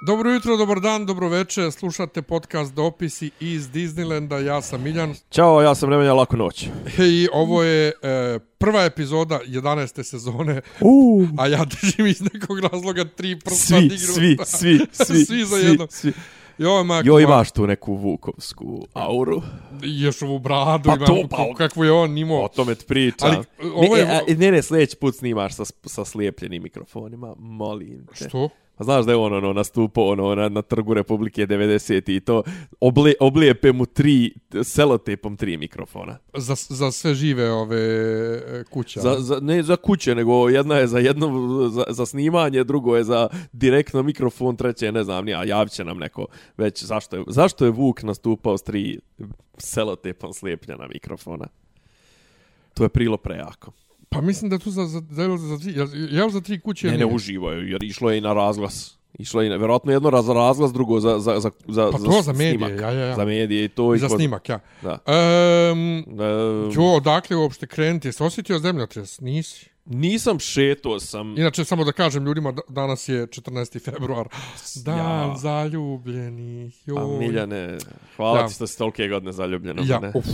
Dobro jutro, dobar dan, dobro večer. Slušate podcast Dopisi iz Disneylanda. Ja sam Miljan. Ćao, ja sam Nemanja Lako noć. I ovo je e, prva epizoda 11. sezone. Uh, A ja držim iz nekog razloga tri prsta svi, dignuta. svi, svi, svi, Svi za jedno. Svi. Jo, mak, Jo, imaš tu neku vukovsku auru. Još ovu bradu Pa imam, to, pa- kakvu je on imao. O tome ti pričam. Ali, ovo je- Ne, e, ne, ne, sljedeći put snimaš sa, sa slijepljenim mikrofonima, molim te. Što? Pa znaš da je on ono, nastupao ono, na, na trgu Republike 90 i to oble, oblijepe mu tri, selotepom tri mikrofona. Za, za sve žive ove e, kuće. Za, za, ne za kuće, nego jedna je za jedno za, za snimanje, drugo je za direktno mikrofon, treće je, ne znam, nija, javit će nam neko već zašto je, zašto je Vuk nastupao s tri selotepom slijepljena mikrofona. To je prilo prejako. Pa mislim da tu za, za, za, za, tri, jel za tri kuće? Ne, ne nije? uživo je, jer išlo je i na razglas. Išlo je i na, vjerojatno jedno za razglas, drugo za, za, za, za, Pa to za medije, snimak. ja, ja, ja. Za medije i to. I i za kod- snimak, ja. Da. Um, E, jo, odakle uopšte krenuti? Jesi osjetio zemljotres? Nisi. Nisam šeto sam... Inače, samo da kažem ljudima, da- danas je 14. februar. Dan Ja. zaljubljenih. Pa Joj. Miljane, hvala Da. ti što si tolike godine zaljubljeno. Ja, mene. uf.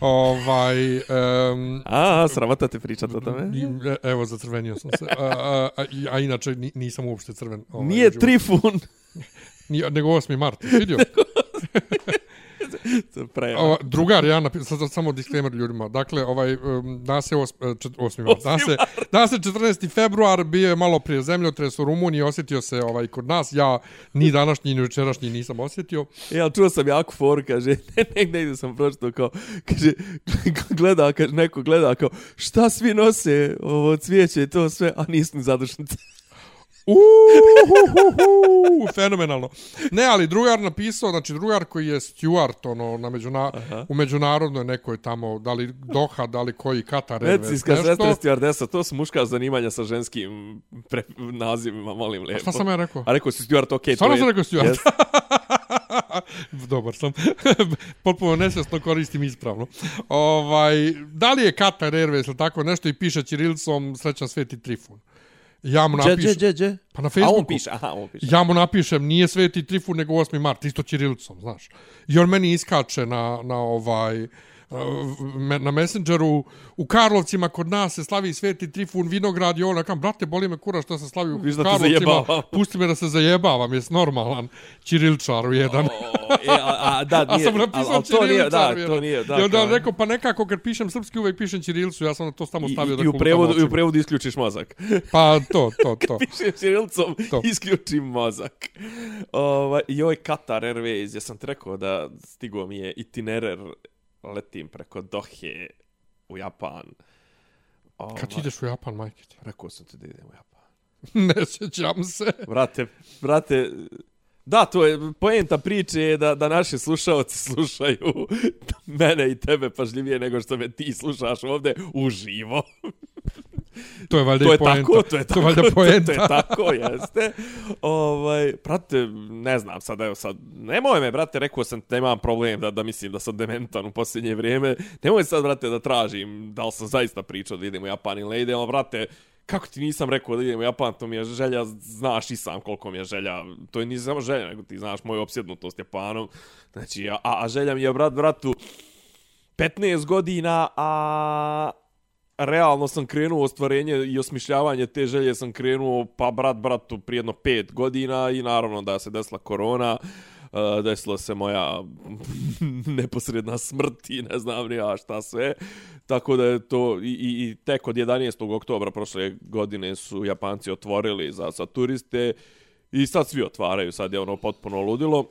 Ovaj, um, A, sramota te pričat o tome? e, Evo, zacrvenio sam se. A, a, a, a inače, ni- nisam uopšte crven. Ovaj, Nije u životu. Trifun. Nije, nego 8. mart. Vidio? Ova, drugar, ja napisao, sad samo disclaimer ljudima. Dakle, ovaj, um, danas je 8. mart. Danas je, danas je 14. februar, bio je malo prije zemljotres u Rumuniji, osjetio se ovaj kod nas. Ja ni današnji, ni jučerašnji nisam osjetio. Ja, čuo sam jako foru, kaže, ne, negdje ide sam pročito, kao, kaže, gleda, kaže, neko gleda, kao, šta svi nose, ovo cvijeće i to sve, a nisu ni zadušnice. Uhuhuhu, fenomenalno. Ne, ali drugar napisao, znači drugar koji je steward ono, na međuna, u međunarodnoj nekoj tamo, da li Doha, da li koji Katar, Airways, Medicinska sestra stewardesa, to su muška zanimanja sa ženskim pre, nazivima, molim lijepo. Šta sam ja rekao? A rekao si steward, okej, Stvarno to je... sam rekao steward. Jest. Dobar sam. Potpuno nesvjesno koristim ispravno. Ovaj, da li je Katar Airways ili tako nešto i piše Ćirilicom srećan Sveti Trifun? Ja mu napišem... dže, dže, dže. Pa na A Facebooku. on piše, aha, on piše. Ja mu napišem, nije Sveti Trifun, nego 8. mart, isto Ćirilicom, znaš. I on meni iskače na, na ovaj uh, na Messengeru u Karlovcima kod nas se slavi Sveti Trifun Vinograd i ono kam brate boli me kura što se slavi u Viš da te Karlovcima pusti me da se zajebavam jes normalan Ćirilčar u jedan O, e, a, a, da, A nije, sam napisao ali to nije, da, to nije, da. I onda on kao- rekao, pa nekako kad pišem srpski uvek pišem Ćirilcu, ja sam to tamo I, stavio da i, u prevodu, i u prevodu isključiš mozak. Pa to, to, to. Pišem ćirilicom, To. isključim mozak. Ovaj, joj, Qatar Airways, ja sam ti rekao da stigo mi je itinerer, letim preko Dohe u Japan. Ovaj, Kad ideš u Japan, majke ti? Rekao sam ti da idem u Japan. Ne sjećam se. Vrate, vrate, da, to je, poenta priče je da, da naši slušalci slušaju mene i tebe pažljivije nego što me ti slušaš ovde uživo. To je valjda to je poenta. tako, to je tako, To valjda to, to poenta. je tako, jeste. Ovaj, brate, ne znam, sad, evo sad, nemoj me, brate, rekao sam da imam problem da, da mislim da sam dementan u posljednje vrijeme. Nemoj sad, brate, da tražim da li sam zaista pričao da idem u Japan ili ne idem, brate, kako ti nisam rekao da idem u Japan, to mi je želja, znaš i sam koliko mi je želja, to je nije samo želja, nego ti znaš moju opsjednutost Japanom. Znači, a, a želja mi je, brat, bratu, 15 godina, a realno sam krenuo u ostvarenje i osmišljavanje te želje sam krenuo pa brat bratu prijedno pet godina i naravno da se desila korona uh, desila se moja neposredna smrt i ne znam ni ja šta sve tako da je to i, i, i tek od 11. oktobra prošle godine su Japanci otvorili za, za turiste i sad svi otvaraju sad je ono potpuno ludilo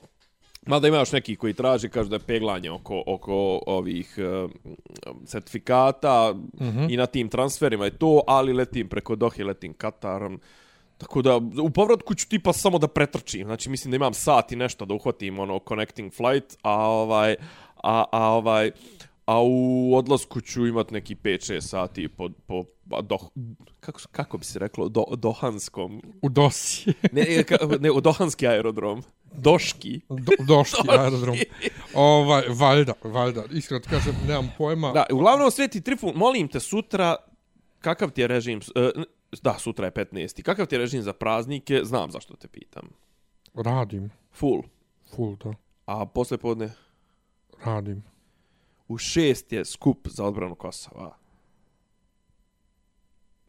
Mada ima još neki koji traži, kažu da je peglanje oko, oko ovih uh, certifikata mm -hmm. i na tim transferima je to, ali letim preko Dohe, letim Katarom. Tako da, u povratku ću tipa samo da pretrčim. Znači, mislim da imam sat i nešto da uhvatim, ono, connecting flight, a ovaj, a, a ovaj, a u odlasku ću imat neki 5-6 sati po, po pa do, kako, kako bi se reklo, do, dohanskom. U Dosi. Ne, ka, ne, u dohanski aerodrom. Doški. Do, doški aerodrom. Ovaj, valjda, valjda. Iskreno ti kažem, nemam pojma. Da, uglavnom, Sveti Trifun, molim te sutra, kakav ti je režim, uh, da, sutra je 15. Kakav ti je režim za praznike? Znam zašto te pitam. Radim. Full. Full, da. A posle podne? Radim. U šest je skup za odbranu Kosova.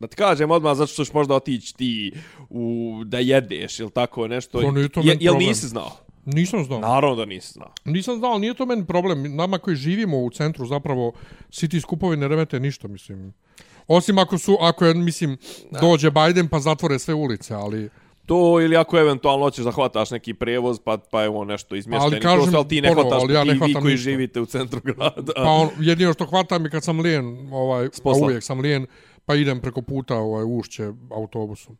Da ti kažem odmah zato što ćeš možda otići ti u, da jedeš ili tako nešto. To nije to je, jel problem. nisi znao? Nisam znao. Naravno da nisi znao. Nisam znao, nije to meni problem. Nama koji živimo u centru, zapravo, svi ti skupovi ne remete ništa, mislim. Osim ako su, ako je, mislim, da. dođe Biden pa zatvore sve ulice, ali... To ili ako eventualno hoćeš da hvataš neki prevoz, pa, pa evo nešto izmješteni. Ali kažem, to, ali ti ne ono, hvataš, ali ja ne ti vi hvatam koji ništa. živite u centru grada. Pa on, jedino što hvatam je kad sam lijen, ovaj, a uvijek sam lijen, pa idem preko puta ovaj, ušće autobusom.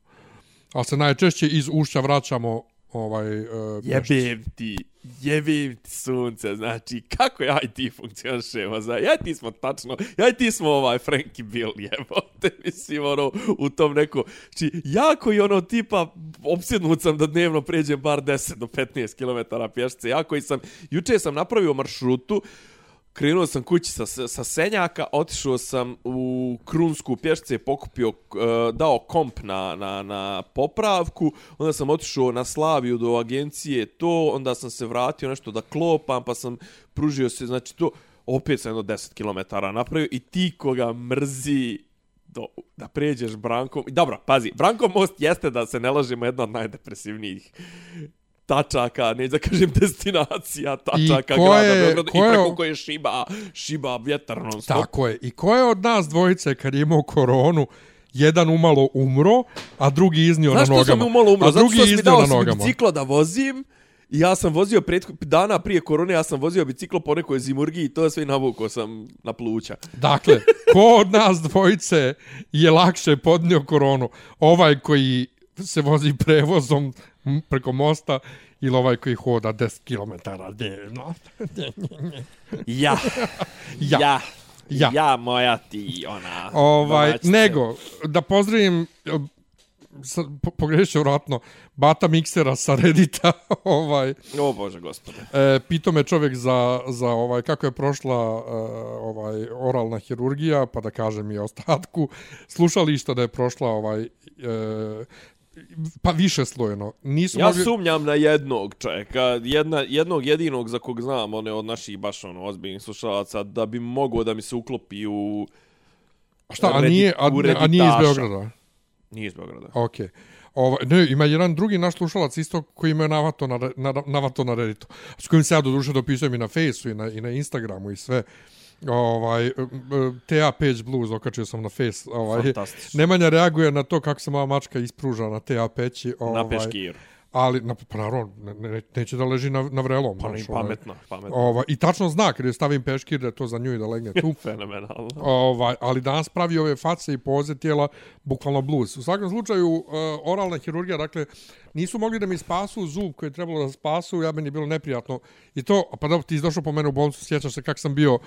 Ali se najčešće iz ušća vraćamo ovaj, uh, Jebem ti, jebem ti sunce, znači, kako ja i ti funkcionišemo, znači, ja i ti smo tačno, ja i ti smo ovaj Frankie Bill, jebote, mislim, ono, u tom neko, znači, jako i ono tipa, obsjednut sam da dnevno pređem bar 10 do 15 km pješce, jako i sam, juče sam napravio maršrutu, krenuo sam kući sa, sa Senjaka, otišao sam u Krunsku pješce, pokupio, e, dao komp na, na, na popravku, onda sam otišao na Slaviju do agencije to, onda sam se vratio nešto da klopam, pa sam pružio se, znači to, opet sam jedno 10 km napravio i ti koga mrzi do, da pređeš Brankom. Dobro, pazi, Brankom most jeste da se ne lažemo jedna od najdepresivnijih tačaka, ne da kažem destinacija, tačaka grada je- Beograda i je- preko koje šiba, šiba vjetar non stop. Tako je. I ko je od nas dvojice kad je imao koronu, jedan umalo umro, a drugi iznio Znaš na što nogama. sam umalo umro? A Zato drugi što si mi iznio dao na mi nogama. biciklo da vozim i ja sam vozio pred, dana prije korone, ja sam vozio biciklo po nekoj zimurgiji i to sve i navukao sam na pluća. Dakle, ko od nas dvojice je lakše podnio koronu? Ovaj koji se vozi prevozom preko mosta ili ovaj koji hoda 10 km dnevno? Ja. Ja. ja. Ja. Ja, moja ti, ona... Ovaj, domaćica. nego, da pozdravim, po, pogrešio vratno, Bata Miksera sa Reddita, ovaj, O Bože, gospode. E, pitao me čovjek za, za ovaj kako je prošla e, ovaj oralna hirurgija, pa da kažem i ostatku. Slušali isto da je prošla ovaj e, pa više slojeno. Nisu Ja mogli... sumnjam na jednog čovjeka, jedna, jednog jedinog za kog znam, one od naših baš ono ozbiljnih slušalaca, da bi mogao da mi se uklopi u... A šta, a nije, a, a nije iz. Beograda? Nije iz Beograda. Okej. Ovaj, ne, ima jedan drugi naš slušalac isto koji ima navato na, na, navato na Redditu. S kojim se ja do duše dopisujem i na Faceu i na, i na Instagramu i sve. Ovaj, e, e, TA Page Blues okačio sam na Face. Ovaj. Nemanja reaguje na to kako se moja mačka ispruža na TA peći. Ovaj, Na peškiru. Ali, na, pa naravno, ne, ne, neće da leži na, na vrelom. Pa znaš, ne, ovaj. pametno, pametno. Ovaj, I tačno zna kad je stavim peškir da to za nju i da legne tu. Fenomenalno. ovaj, ali danas pravi ove face i poze tijela bukvalno blues. U svakom slučaju, uh, oralna hirurgija, dakle, nisu mogli da mi spasu zub koji je trebalo da spasu, ja meni je bilo neprijatno. I to, pa da ti došao po mene u bolnicu, sjećaš se kako sam bio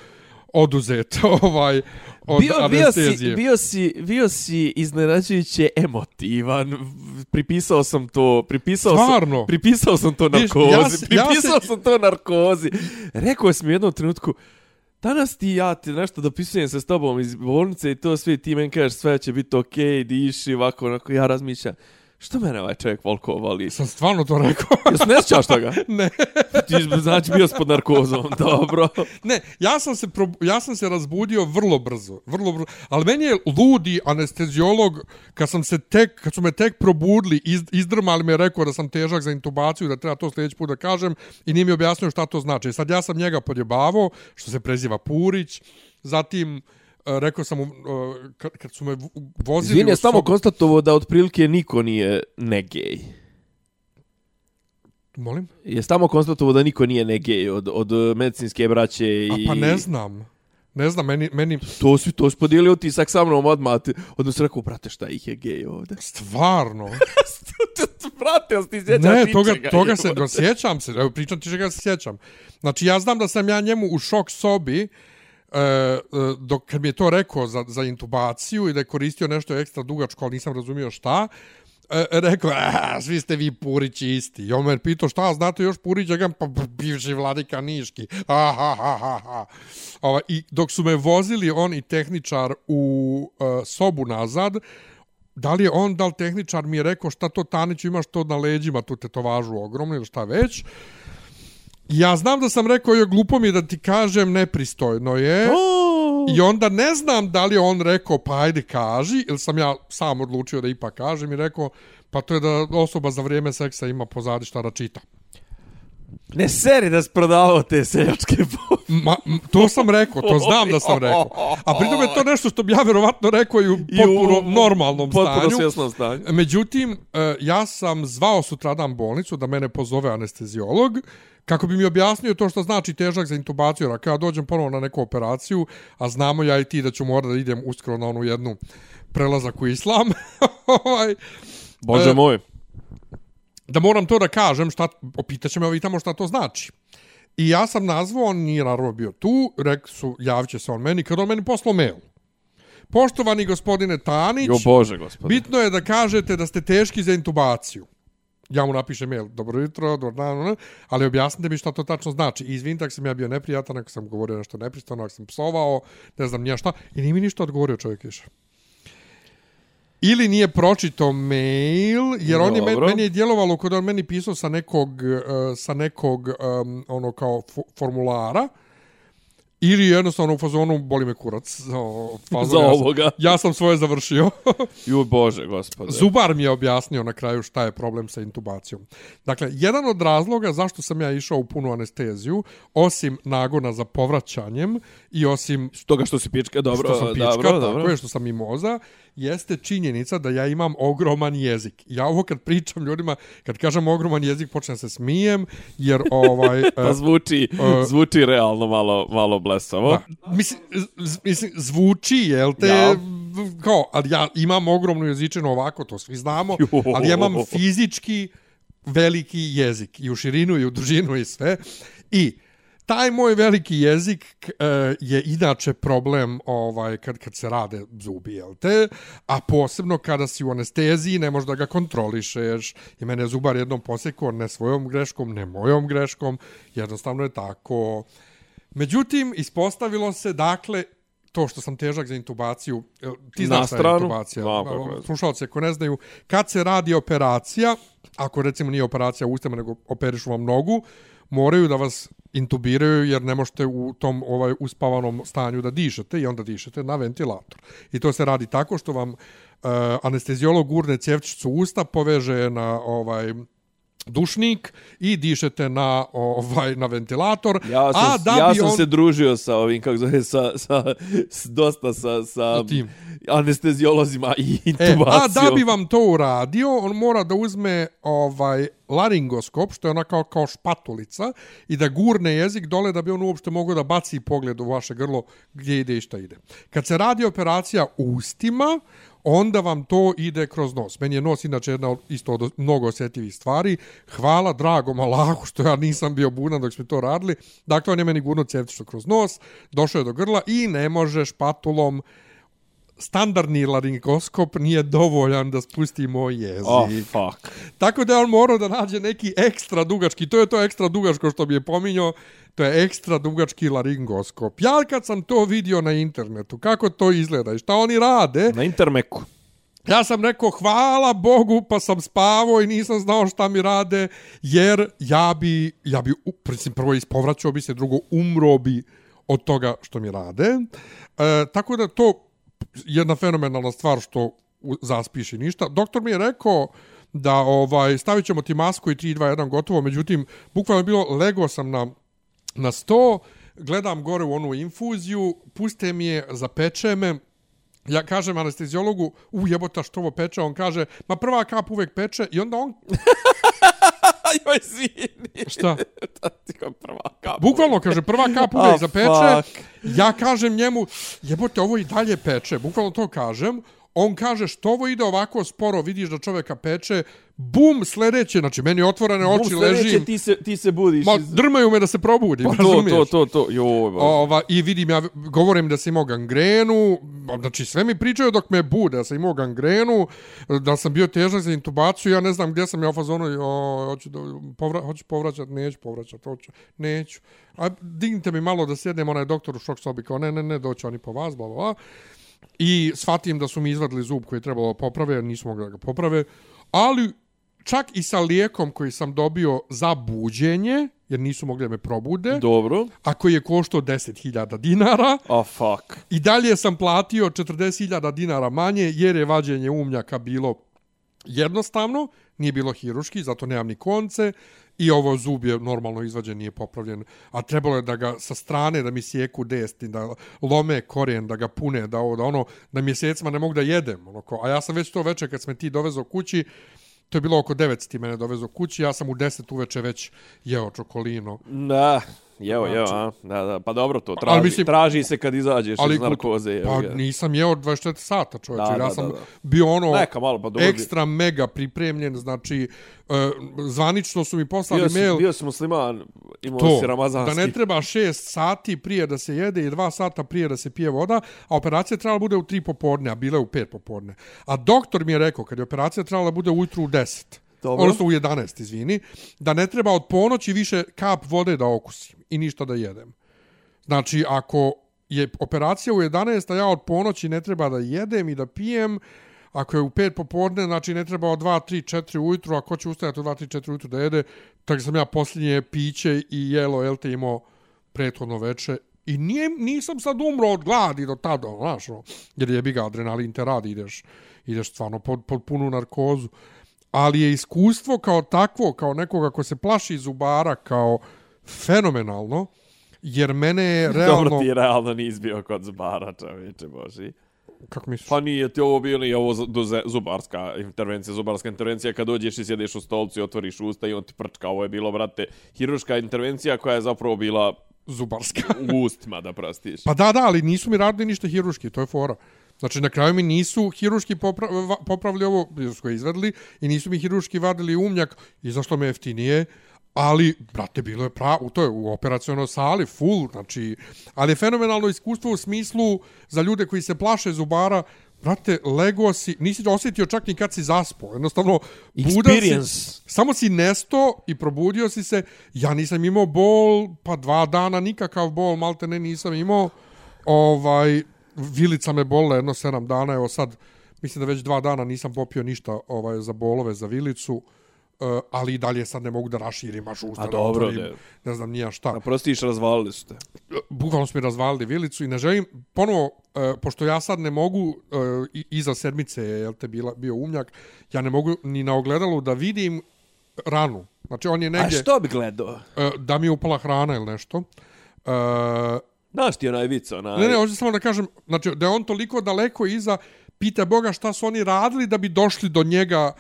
oduzet ovaj, od Bio, bio, si, bio, si, bio si iznenađujuće emotivan. Pripisao sam to, pripisao Stvarno? sam, pripisao sam to narkozi. ja se- ja pripisao se- sam to narkozi. Rekao si mi u jednom trenutku, danas ti ja ti nešto dopisujem se s tobom iz bolnice i to sve ti meni kažeš sve će biti okej, okay, diši, ovako, onako, ja razmišljam. Što mene ovaj čovjek volko voli? Sam stvarno to rekao. Jesi ne sjećaš toga? ne. Ti znači bio pod narkozom, dobro. Ne, ja sam se prob... ja sam se razbudio vrlo brzo, vrlo brzo. Ali meni je ludi anesteziolog kad sam se tek kad su me tek probudili, iz, izdrmali me rekao da sam težak za intubaciju, da treba to sljedeći put da kažem i nije mi objasnio šta to znači. Sad ja sam njega podjebavao, što se preziva Purić. Zatim rekao sam mu, kad, kad su me vozili Izvini, je samo sobu- konstatovao da otprilike niko nije negej. Molim? Je tamo konstatovao da niko nije negej od, od eh, medicinske braće i... A pa ne znam. Ne znam, meni, meni To si, to si podijelio utisak sa mnom odmah. ti- si rekao, brate, šta ih je gej ovde? stvarno. brate, jel ti sjećaš Ne, toga, ničega, toga se, sjećam se, evo pričam ti čega se sjećam. Znači, ja znam da sam ja njemu u šok sobi E, e, dok kad mi je to rekao za, za intubaciju i da je koristio nešto ekstra dugačko, ali nisam razumio šta, e, rekao, a, svi ste vi Purići isti. I on me pitao, šta, znate još Purića? Ja pa bivši vladika Niški. Ha, ha, ha, ha, ha. Ova, I dok su me vozili on i tehničar u e, sobu nazad, da li je on, da li tehničar mi je rekao šta to Taniću imaš to na leđima, tu tetovažu ogromnu ili šta već. Ja znam da sam rekao, joj glupo mi je da ti kažem, nepristojno je. I onda ne znam da li je on rekao, pa ajde kaži, ili sam ja sam odlučio da ipak kažem i rekao, pa to je da osoba za vrijeme seksa ima pozadi šta da čita. Ne seri da si prodavao te seljačke Ma, to sam rekao, to znam da sam rekao. A pritom je to nešto što bi ja verovatno rekao i u potpuno I u, normalnom potpuno stanju. Potpuno stanju. Međutim, e, ja sam zvao sutradan bolnicu da mene pozove anestezijolog kako bi mi objasnio to što znači težak za intubaciju. Jer kada dođem ponovo na neku operaciju, a znamo ja i ti da ću morati da idem uskoro na onu jednu prelazak u islam. Ovaj, Bože e, moj da moram to da kažem, šta, opitaće me ovi tamo šta to znači. I ja sam nazvao, on nije naravno bio tu, rekli su, javit se on meni, kad on meni poslao mail. Poštovani gospodine Tanić, jo Bože, gospodine. bitno je da kažete da ste teški za intubaciju. Ja mu napišem mail, dobro jutro, dobro dan, ali objasnite mi šta to tačno znači. Izvinite ako sam ja bio neprijatan, ako sam govorio nešto nepristojno, ako sam psovao, ne znam nija šta. I nije mi ništa odgovorio čovjek više ili nije pročito mail, jer Dobro. on je meni, meni je djelovalo kod on meni pisao sa nekog, uh, sa nekog um, ono kao formulara, Ili jednostavno u fazonu boli me kurac. O, fazon, Za ja ovoga. Sam, ja sam svoje završio. Ju bože, gospode. Zubar mi je objasnio na kraju šta je problem sa intubacijom. Dakle, jedan od razloga zašto sam ja išao u punu anesteziju, osim nagona za povraćanjem i osim... Toga što si pička, dobro. Što sam pička, dobro, tako dobro. je što sam mimoza, jeste činjenica da ja imam ogroman jezik. Ja ovo kad pričam ljudima, kad kažem ogroman jezik, počnem se smijem, jer ovaj... pa zvuči, uh, zvuči realno malo, malo blesavo. Da, mislim, mislim, zvuči, jel te... Ja. Kao, ali ja imam ogromnu jezičinu ovako, to svi znamo, ali ja imam fizički veliki jezik i u širinu i u dužinu i sve. I taj moj veliki jezik uh, je inače problem ovaj kad kad se rade zubi, jel te? A posebno kada si u anesteziji, ne možeš da ga kontrolišeš. I mene zubar jednom posekao ne svojom greškom, ne mojom greškom. Jednostavno je tako. Međutim, ispostavilo se, dakle, to što sam težak za intubaciju, ti znaš šta je intubacija, slušalci ako ne znaju, kad se radi operacija, ako recimo nije operacija u ustama, nego operišu vam nogu, moraju da vas intubiraju jer ne možete u tom ovaj uspavanom stanju da dišete i onda dišete na ventilator. I to se radi tako što vam uh, anesteziolog gurne cjevčicu usta, poveže na ovaj dušnik i dišete na ovaj na ventilator ja sam, a da ja sam on... se družio sa ovim kako zove sa, sa, s, dosta sa sa tim. anesteziolozima i intubacijom e, a da bi vam to uradio on mora da uzme ovaj laringoskop što je ona kao kao špatulica i da gurne jezik dole da bi on uopšte mogao da baci pogled u vaše grlo gdje ide i šta ide. Kad se radi operacija ustima onda vam to ide kroz nos. Meni je nos inače jedna isto od mnogo osjetljivih stvari. Hvala dragom Allahu što ja nisam bio budan dok smo to radili. Dakle, on je meni gurno cjevtično kroz nos, došao je do grla i ne može špatulom standardni laringoskop nije dovoljan da spusti moj jezik. Oh, fuck. Tako da on morao da nađe neki ekstra dugački, to je to ekstra dugačko što bi je pominjao, to je ekstra dugački laringoskop. Ja kad sam to vidio na internetu, kako to izgleda i šta oni rade... Na intermeku. Ja sam rekao hvala Bogu pa sam spavao i nisam znao šta mi rade jer ja bi, ja bi princip, prvo ispovraćao bi se, drugo umro bi od toga što mi rade. E, tako da to jedna fenomenalna stvar što zaspiši ništa. Doktor mi je rekao da ovaj stavit ćemo ti masku i 3, 2, 1 gotovo, međutim, bukvalno je bilo, lego sam na na sto, gledam gore u onu infuziju, puste mi je, zapeče me, ja kažem anestezijologu, u jebota što ovo peče, on kaže, ma prva kap uvek peče, i onda on... Joj, zvini. Šta? prva kap. Bukvalno, kaže, prva kap uvek oh, zapeče. Ja kažem njemu, jebote, ovo i dalje peče. Bukvalno to kažem. On kaže što ovo ide ovako sporo, vidiš da čovjeka peče, bum, sljedeće, znači meni otvorene Bum, oči sljedeće, ležim, Ti se, ti se budiš. ma, drmaju me da se probudim, Pa to, razumiješ? to, to, to. Joj, bože. Ova, I vidim, ja govorim da sam imao gangrenu, znači sve mi pričaju dok me bude, da sam imao gangrenu, da sam bio težak za intubaciju, ja ne znam gdje sam ja u fazonu, o, hoću, da, povra, hoću povraćat, neću povraćat, hoću, neću. A dignite mi malo da sjednem, onaj doktor u šok sobi, kao ne, ne, ne, doći oni po vas, bla, bla, bla. I shvatim da su mi izvadili zub koji je trebalo poprave, nisu mogli da ga poprave, ali čak i sa lijekom koji sam dobio za buđenje, jer nisu mogli da me probude, Dobro. a koji je koštao 10.000 dinara. A fuck. I dalje sam platio 40.000 dinara manje jer je vađenje umnjaka bilo jednostavno, nije bilo hiruški, zato nemam ni konce i ovo zub je normalno izvađen, nije popravljen, a trebalo je da ga sa strane da mi sjeku desti, da lome korijen, da ga pune, da ovo, da ono, da mjesecima ne mogu da jedem, ono ko, a ja sam već to veče kad sam me ti dovezao kući, to je bilo oko 9 ti mene dovezao kući, ja sam u 10 uveče već jeo čokolino. Da, Jeo, jeo, a? Da, da, pa dobro to, traži, Ali mislim- traži se kad izađeš Ali iz narkoze. jebi Pa ga. nisam jeo 24 sata, čovječe. Da, ja da, sam da, da. bio ono Neka malo, pa dobro. ekstra mega pripremljen, znači uh, zvanično su mi poslali bio, si, mail bio si musliman, imao to, si ramazanski. da ne treba 6 sati prije da se jede i 2 sata prije da se pije voda, a operacija trebala bude u 3 popodne, a bila je u 5 popodne. A doktor mi je rekao, kad je operacija trebala bude ujutru u 10, Dobro. odnosno u 11, izvini, da ne treba od ponoći više kap vode da okusim i ništa da jedem. Znači, ako je operacija u 11, a ja od ponoći ne treba da jedem i da pijem, ako je u 5 popodne, znači ne treba od 2, 3, 4 ujutru, ako će ustajati u 2, 3, 4 ujutru da jede, tako sam ja posljednje piće i jelo, jel te imao prethodno veče. I nije, nisam sad umro od gladi do tada, znaš, no, jer je biga adrenalin te radi, ideš, ideš stvarno pod, pod punu narkozu. Ali je iskustvo kao takvo, kao nekoga ko se plaši zubara, kao fenomenalno, jer mene je realno... Dobro ti je realno nis bio kod zubara, čovječe, boži. Kako misliš? Pa nije ti ovo bio ni ovo zubarska intervencija, zubarska intervencija kad dođeš i sjedeš u stolcu i otvoriš usta i on ti prčka. Ovo je bilo, brate, hiruška intervencija koja je zapravo bila Zubarska. u ustima, da prostiš. Pa da, da, ali nisu mi radili ništa hiruški, to je fora. Znači, na kraju mi nisu hiruški popra popravili ovo, su ga izvedli, i nisu mi hiruški vadili umnjak, i zašto me jeftinije, ali, brate, bilo je pravo, to je u operacionoj sali, full, znači, ali je fenomenalno iskustvo u smislu za ljude koji se plaše zubara, brate, lego si, nisi osjetio čak ni kad si zaspo, jednostavno, budao si, Experience. samo si nesto i probudio si se, ja nisam imao bol, pa dva dana nikakav bol, malte ne nisam imao, ovaj, vilica me bola jedno sedam dana, evo sad, mislim da već dva dana nisam popio ništa ovaj, za bolove, za vilicu, uh, ali i dalje sad ne mogu da raširim, baš usta, A da dobro, otvorim, ne. ne znam nija šta. Na prostiš, razvalili su te. Bukvalno su mi razvalili vilicu i ne želim, ponovo, uh, pošto ja sad ne mogu, uh, i- iza sedmice je jel te bila, bio umnjak, ja ne mogu ni na ogledalu da vidim ranu. Znači on je A negdje, što bi gledao? uh, da mi je upala hrana ili nešto. Uh, Znaš ti onaj vic, onaj... Ne, ne, hoću samo da kažem, znači, da je on toliko daleko iza, pita Boga šta su oni radili da bi došli do njega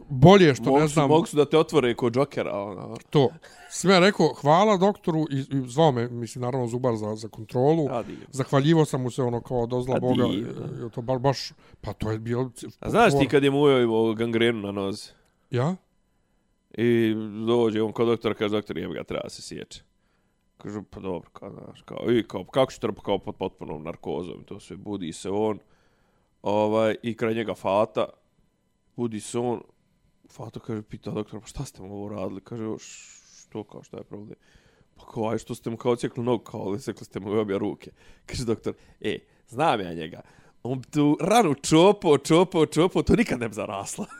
bolje, što mogu ne znam, mogu su da te otvore kod Jokera, ono. to. Sve rekao, hvala doktoru, i, i zvao me, mislim, naravno, Zubar za, za kontrolu. Zahvaljivo sam mu se ono kao dozla Boga. i- To ba, baš, pa to je bilo... A znaš ti kad je mu ujeo imao gangrenu na nozi? Ja? I dođe on kod doktora, kaže doktor, jebe ga, treba se sjeće. Kaže, pa dobro, kao, znaš, kao, i kao, kako će trpa kao pod potpunom narkozom, to sve, budi se on, ovaj, i kraj njega Fata, budi se on, Fata kaže, pita doktor, pa šta ste mu ovo radili? Kaže, "Š- što, kao, šta je problem? Pa kao, aj, što ste mu kao ocijekli nogu, kao, ali sekli ste mu i obje ruke. Kaže doktor, e, znam ja njega, on bi tu ranu čopo, čopo, čopo, to nikad ne bi zarasla.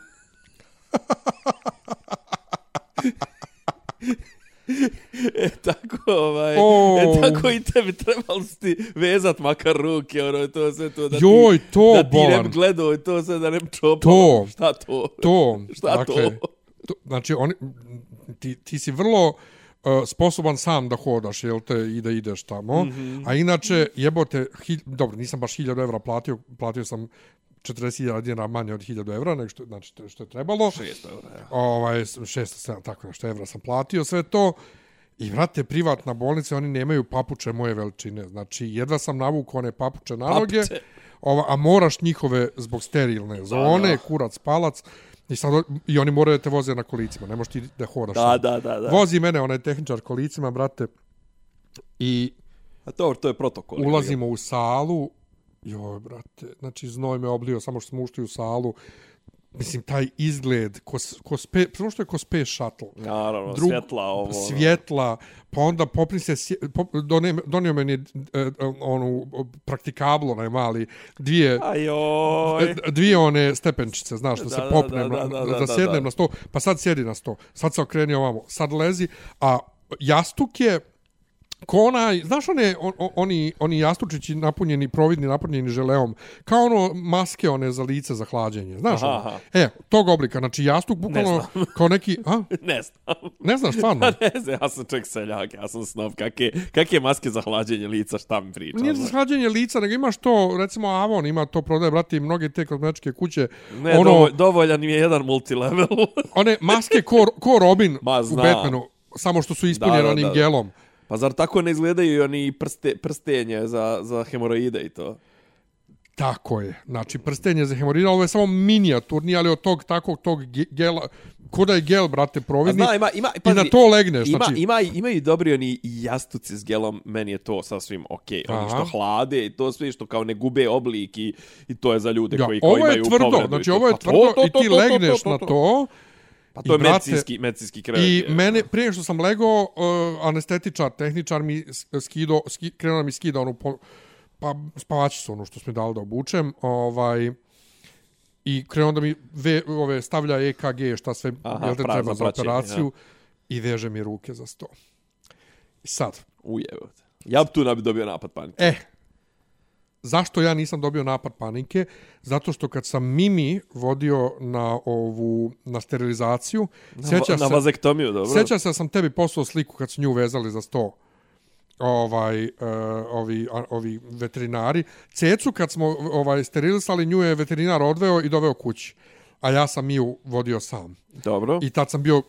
e, tako, ovaj, O. e, tako i tebi trebali su ti vezat makar ruke, ono, to sve to, da Joj, ti, to, da ti ne bolan. bi gledao i to sve da ne bi čopao. To. Šta to? To, Šta dakle, to? to? Znači, oni, ti, ti si vrlo uh, sposoban sam da hodaš, jel te, i da ideš tamo. Mm. -hmm. A inače, jebote, hilj, dobro, nisam baš 1000 evra platio, platio sam 40.000 dinara manje od 1000 evra, nego što, znači, to- što je trebalo. 600 eura, ja. Ovaj, 600, tako nešto evra sam platio sve to. I, vrate, privatna bolnica, oni nemaju papuče moje veličine. Znači, jedva sam navukao one papuče na noge. Ova, a moraš njihove zbog sterilne zone, da. kurac, palac, i, sad, i oni moraju da te voze na kolicima, ne možeš ti da hodaš. Da, da, da, da. Vozi mene onaj tehničar kolicima, brate, i A to, to je protokol. ulazimo u salu, joj, brate, znači znoj me oblio, samo što smo ušli u salu, mislim, taj izgled, ko, ko spe, prvo što je ko space shuttle, Naravno, Drug- svjetla ovo. svjetla, pa onda popri se, pop, donio, donio meni e, e, onu praktikablo, onaj mali, dvije, Ajoj. e, dvije one stepenčice, znaš, da, Da, se da, popnem, da, da, da, da, da, da, da, sjednem da. na sto, pa sad sjedi na sto, sad se okreni ovamo, sad lezi, a jastuk je, ko onaj, znaš one, on, on- oni, oni jastučići napunjeni, providni, napunjeni želeom, kao ono maske one za lice za hlađenje, znaš Aha, ono? aha. E, tog oblika, znači jastuk bukvalno kao neki, a? Ne znam. Ne znaš, stvarno? ne znam, ja sam čovjek seljak, ja sam snov. Kakve, kakve maske za hlađenje lica, šta mi priča? Nije za hlađenje lica, nego imaš to, recimo Avon ima to prodaje, brati, mnoge te kozmetičke kuće. Ne, ono, dovolj, dovoljan mi je jedan multilevel. one maske ko, ko Robin Ma, u. Batmanu, samo što su ispunjene Da, da, onim da. gelom. Pa zar tako ne izgledaju i oni prste, prstenje za, za hemoroide i to? Tako je. Znači, prstenje za hemorida, ovo je samo minijaturni, ali od tog takvog tog ge- gela, ko da je gel, brate, A providni, zna, ima, ima, i na to legneš. Ima, Znači, ima, imaju dobri oni jastuci s gelom, meni je to sasvim okej. Okay. Oni što hlade i to sve što kao ne gube oblik i, i to je za ljude ja, koji, koji ovo je imaju tvrdo, povredu i znači to. ovo je Pa to, tvrdo to, i to, ti to, to, legneš to, na to. Pa to je I, brate, medicinski, medicinski krevet. I je. mene, prije što sam legao, uh, anestetičar, tehničar mi skido, ski, krenuo mi skida onu, po, pa spavačicu onu što smo dali da obučem, ovaj, i krenuo da mi ve, ove, stavlja EKG, šta sve Aha, jel te pra- treba za za praćenje, operaciju, i veže mi ruke za sto. I sad, Ujeo. Ja bi tu ne bi dobio napad panike. E, zašto ja nisam dobio napad panike? Zato što kad sam Mimi vodio na ovu na sterilizaciju, sjeća na se, vazektomiju, dobro? sjeća se da sam tebi poslao sliku kad su nju vezali za sto ovaj uh, ovi a, ovi veterinari cecu kad smo ovaj sterilisali nju je veterinar odveo i doveo kući a ja sam Miju vodio sam Dobro. i tad sam bio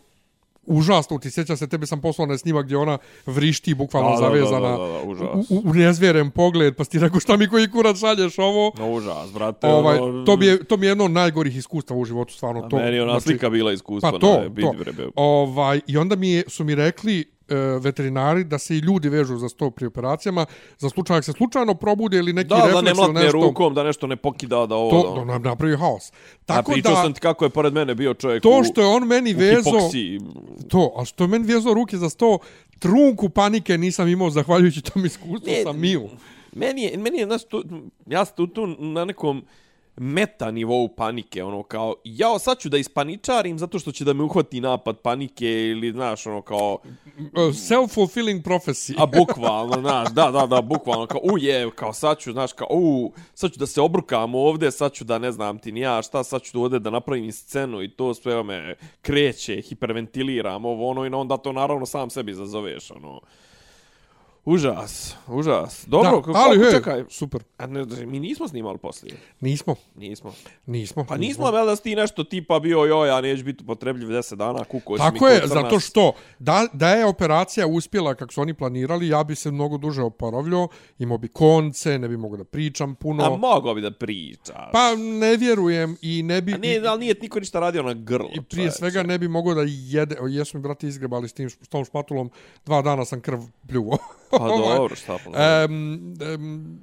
užasno ti sjeća se tebi sam poslao na snimak gdje ona vrišti bukvalno Da, da, da, zavezana da, da, da, užas. u, u, nezvjeren pogled pa ti rekao šta mi koji kurac šalješ ovo No, užas, brate. ovaj ono, to mi je to mi je jedno od najgorih iskustava u životu stvarno a to Meni ona znači- slika bila iskustvo pa to, na to. bre. Ovaj, I onda mi je, su mi rekli e, veterinari da se i ljudi vežu za sto pri operacijama, za slučaj ako se slučajno probude ili neki Da, da refleks ne ili mlatne nešto, rukom, da nešto ne pokida, da ovo... to da, da nam napravi haos. Tako a pričao da, sam ti kako je pored mene bio čovjek to što je on meni vezo, to, a što je meni vezo ruke za sto, trunku panike nisam imao zahvaljujući tom iskustvu Ne, sa Miju. Meni je, meni je, znaš, tu, ja sam tu, tu na nekom meta nivou panike, ono kao, ja sad ću da ispaničarim zato što će da me uhvati napad panike ili, znaš, ono kao, E, Self-fulfilling prophecy. a bukvalno, znaš, da, da, da, bukvalno, kao, u je, kao sad ću, znaš, kao, u, sad ću da se obrukam ovde, sad ću da, ne znam ti ni ja, šta, sad ću ovde da napravim scenu i to sve me kreće, hiperventiliram, ovo, ono, i onda to naravno sam sebi zazoveš, ono, Užas, užas. Dobro, da, kako, ali hej, čekaj, super. A ne, mi nismo snimali poslije. Nismo, Nismo. nismo. Pa nismo, ali da si ti nešto tipa bio, joj, ja neću biti upotrebljiv 10 dana, kuko si mi Tako ko je, zato što da, da je operacija uspjela kako su oni planirali, ja bi se mnogo duže oporavljao, imao bi konce, ne bi mogao da pričam puno. A mogao bi da pričaš. Pa ne vjerujem i ne bi... A ne, ali nije niko ništa radio na grlo. I prije čoveče. svega ne bi mogao da jede, o, jesmo mi brate izgrebali s tim s tom špatulom, dva dana sam krv pljuo. Pa dobro, šta pa. Um, um,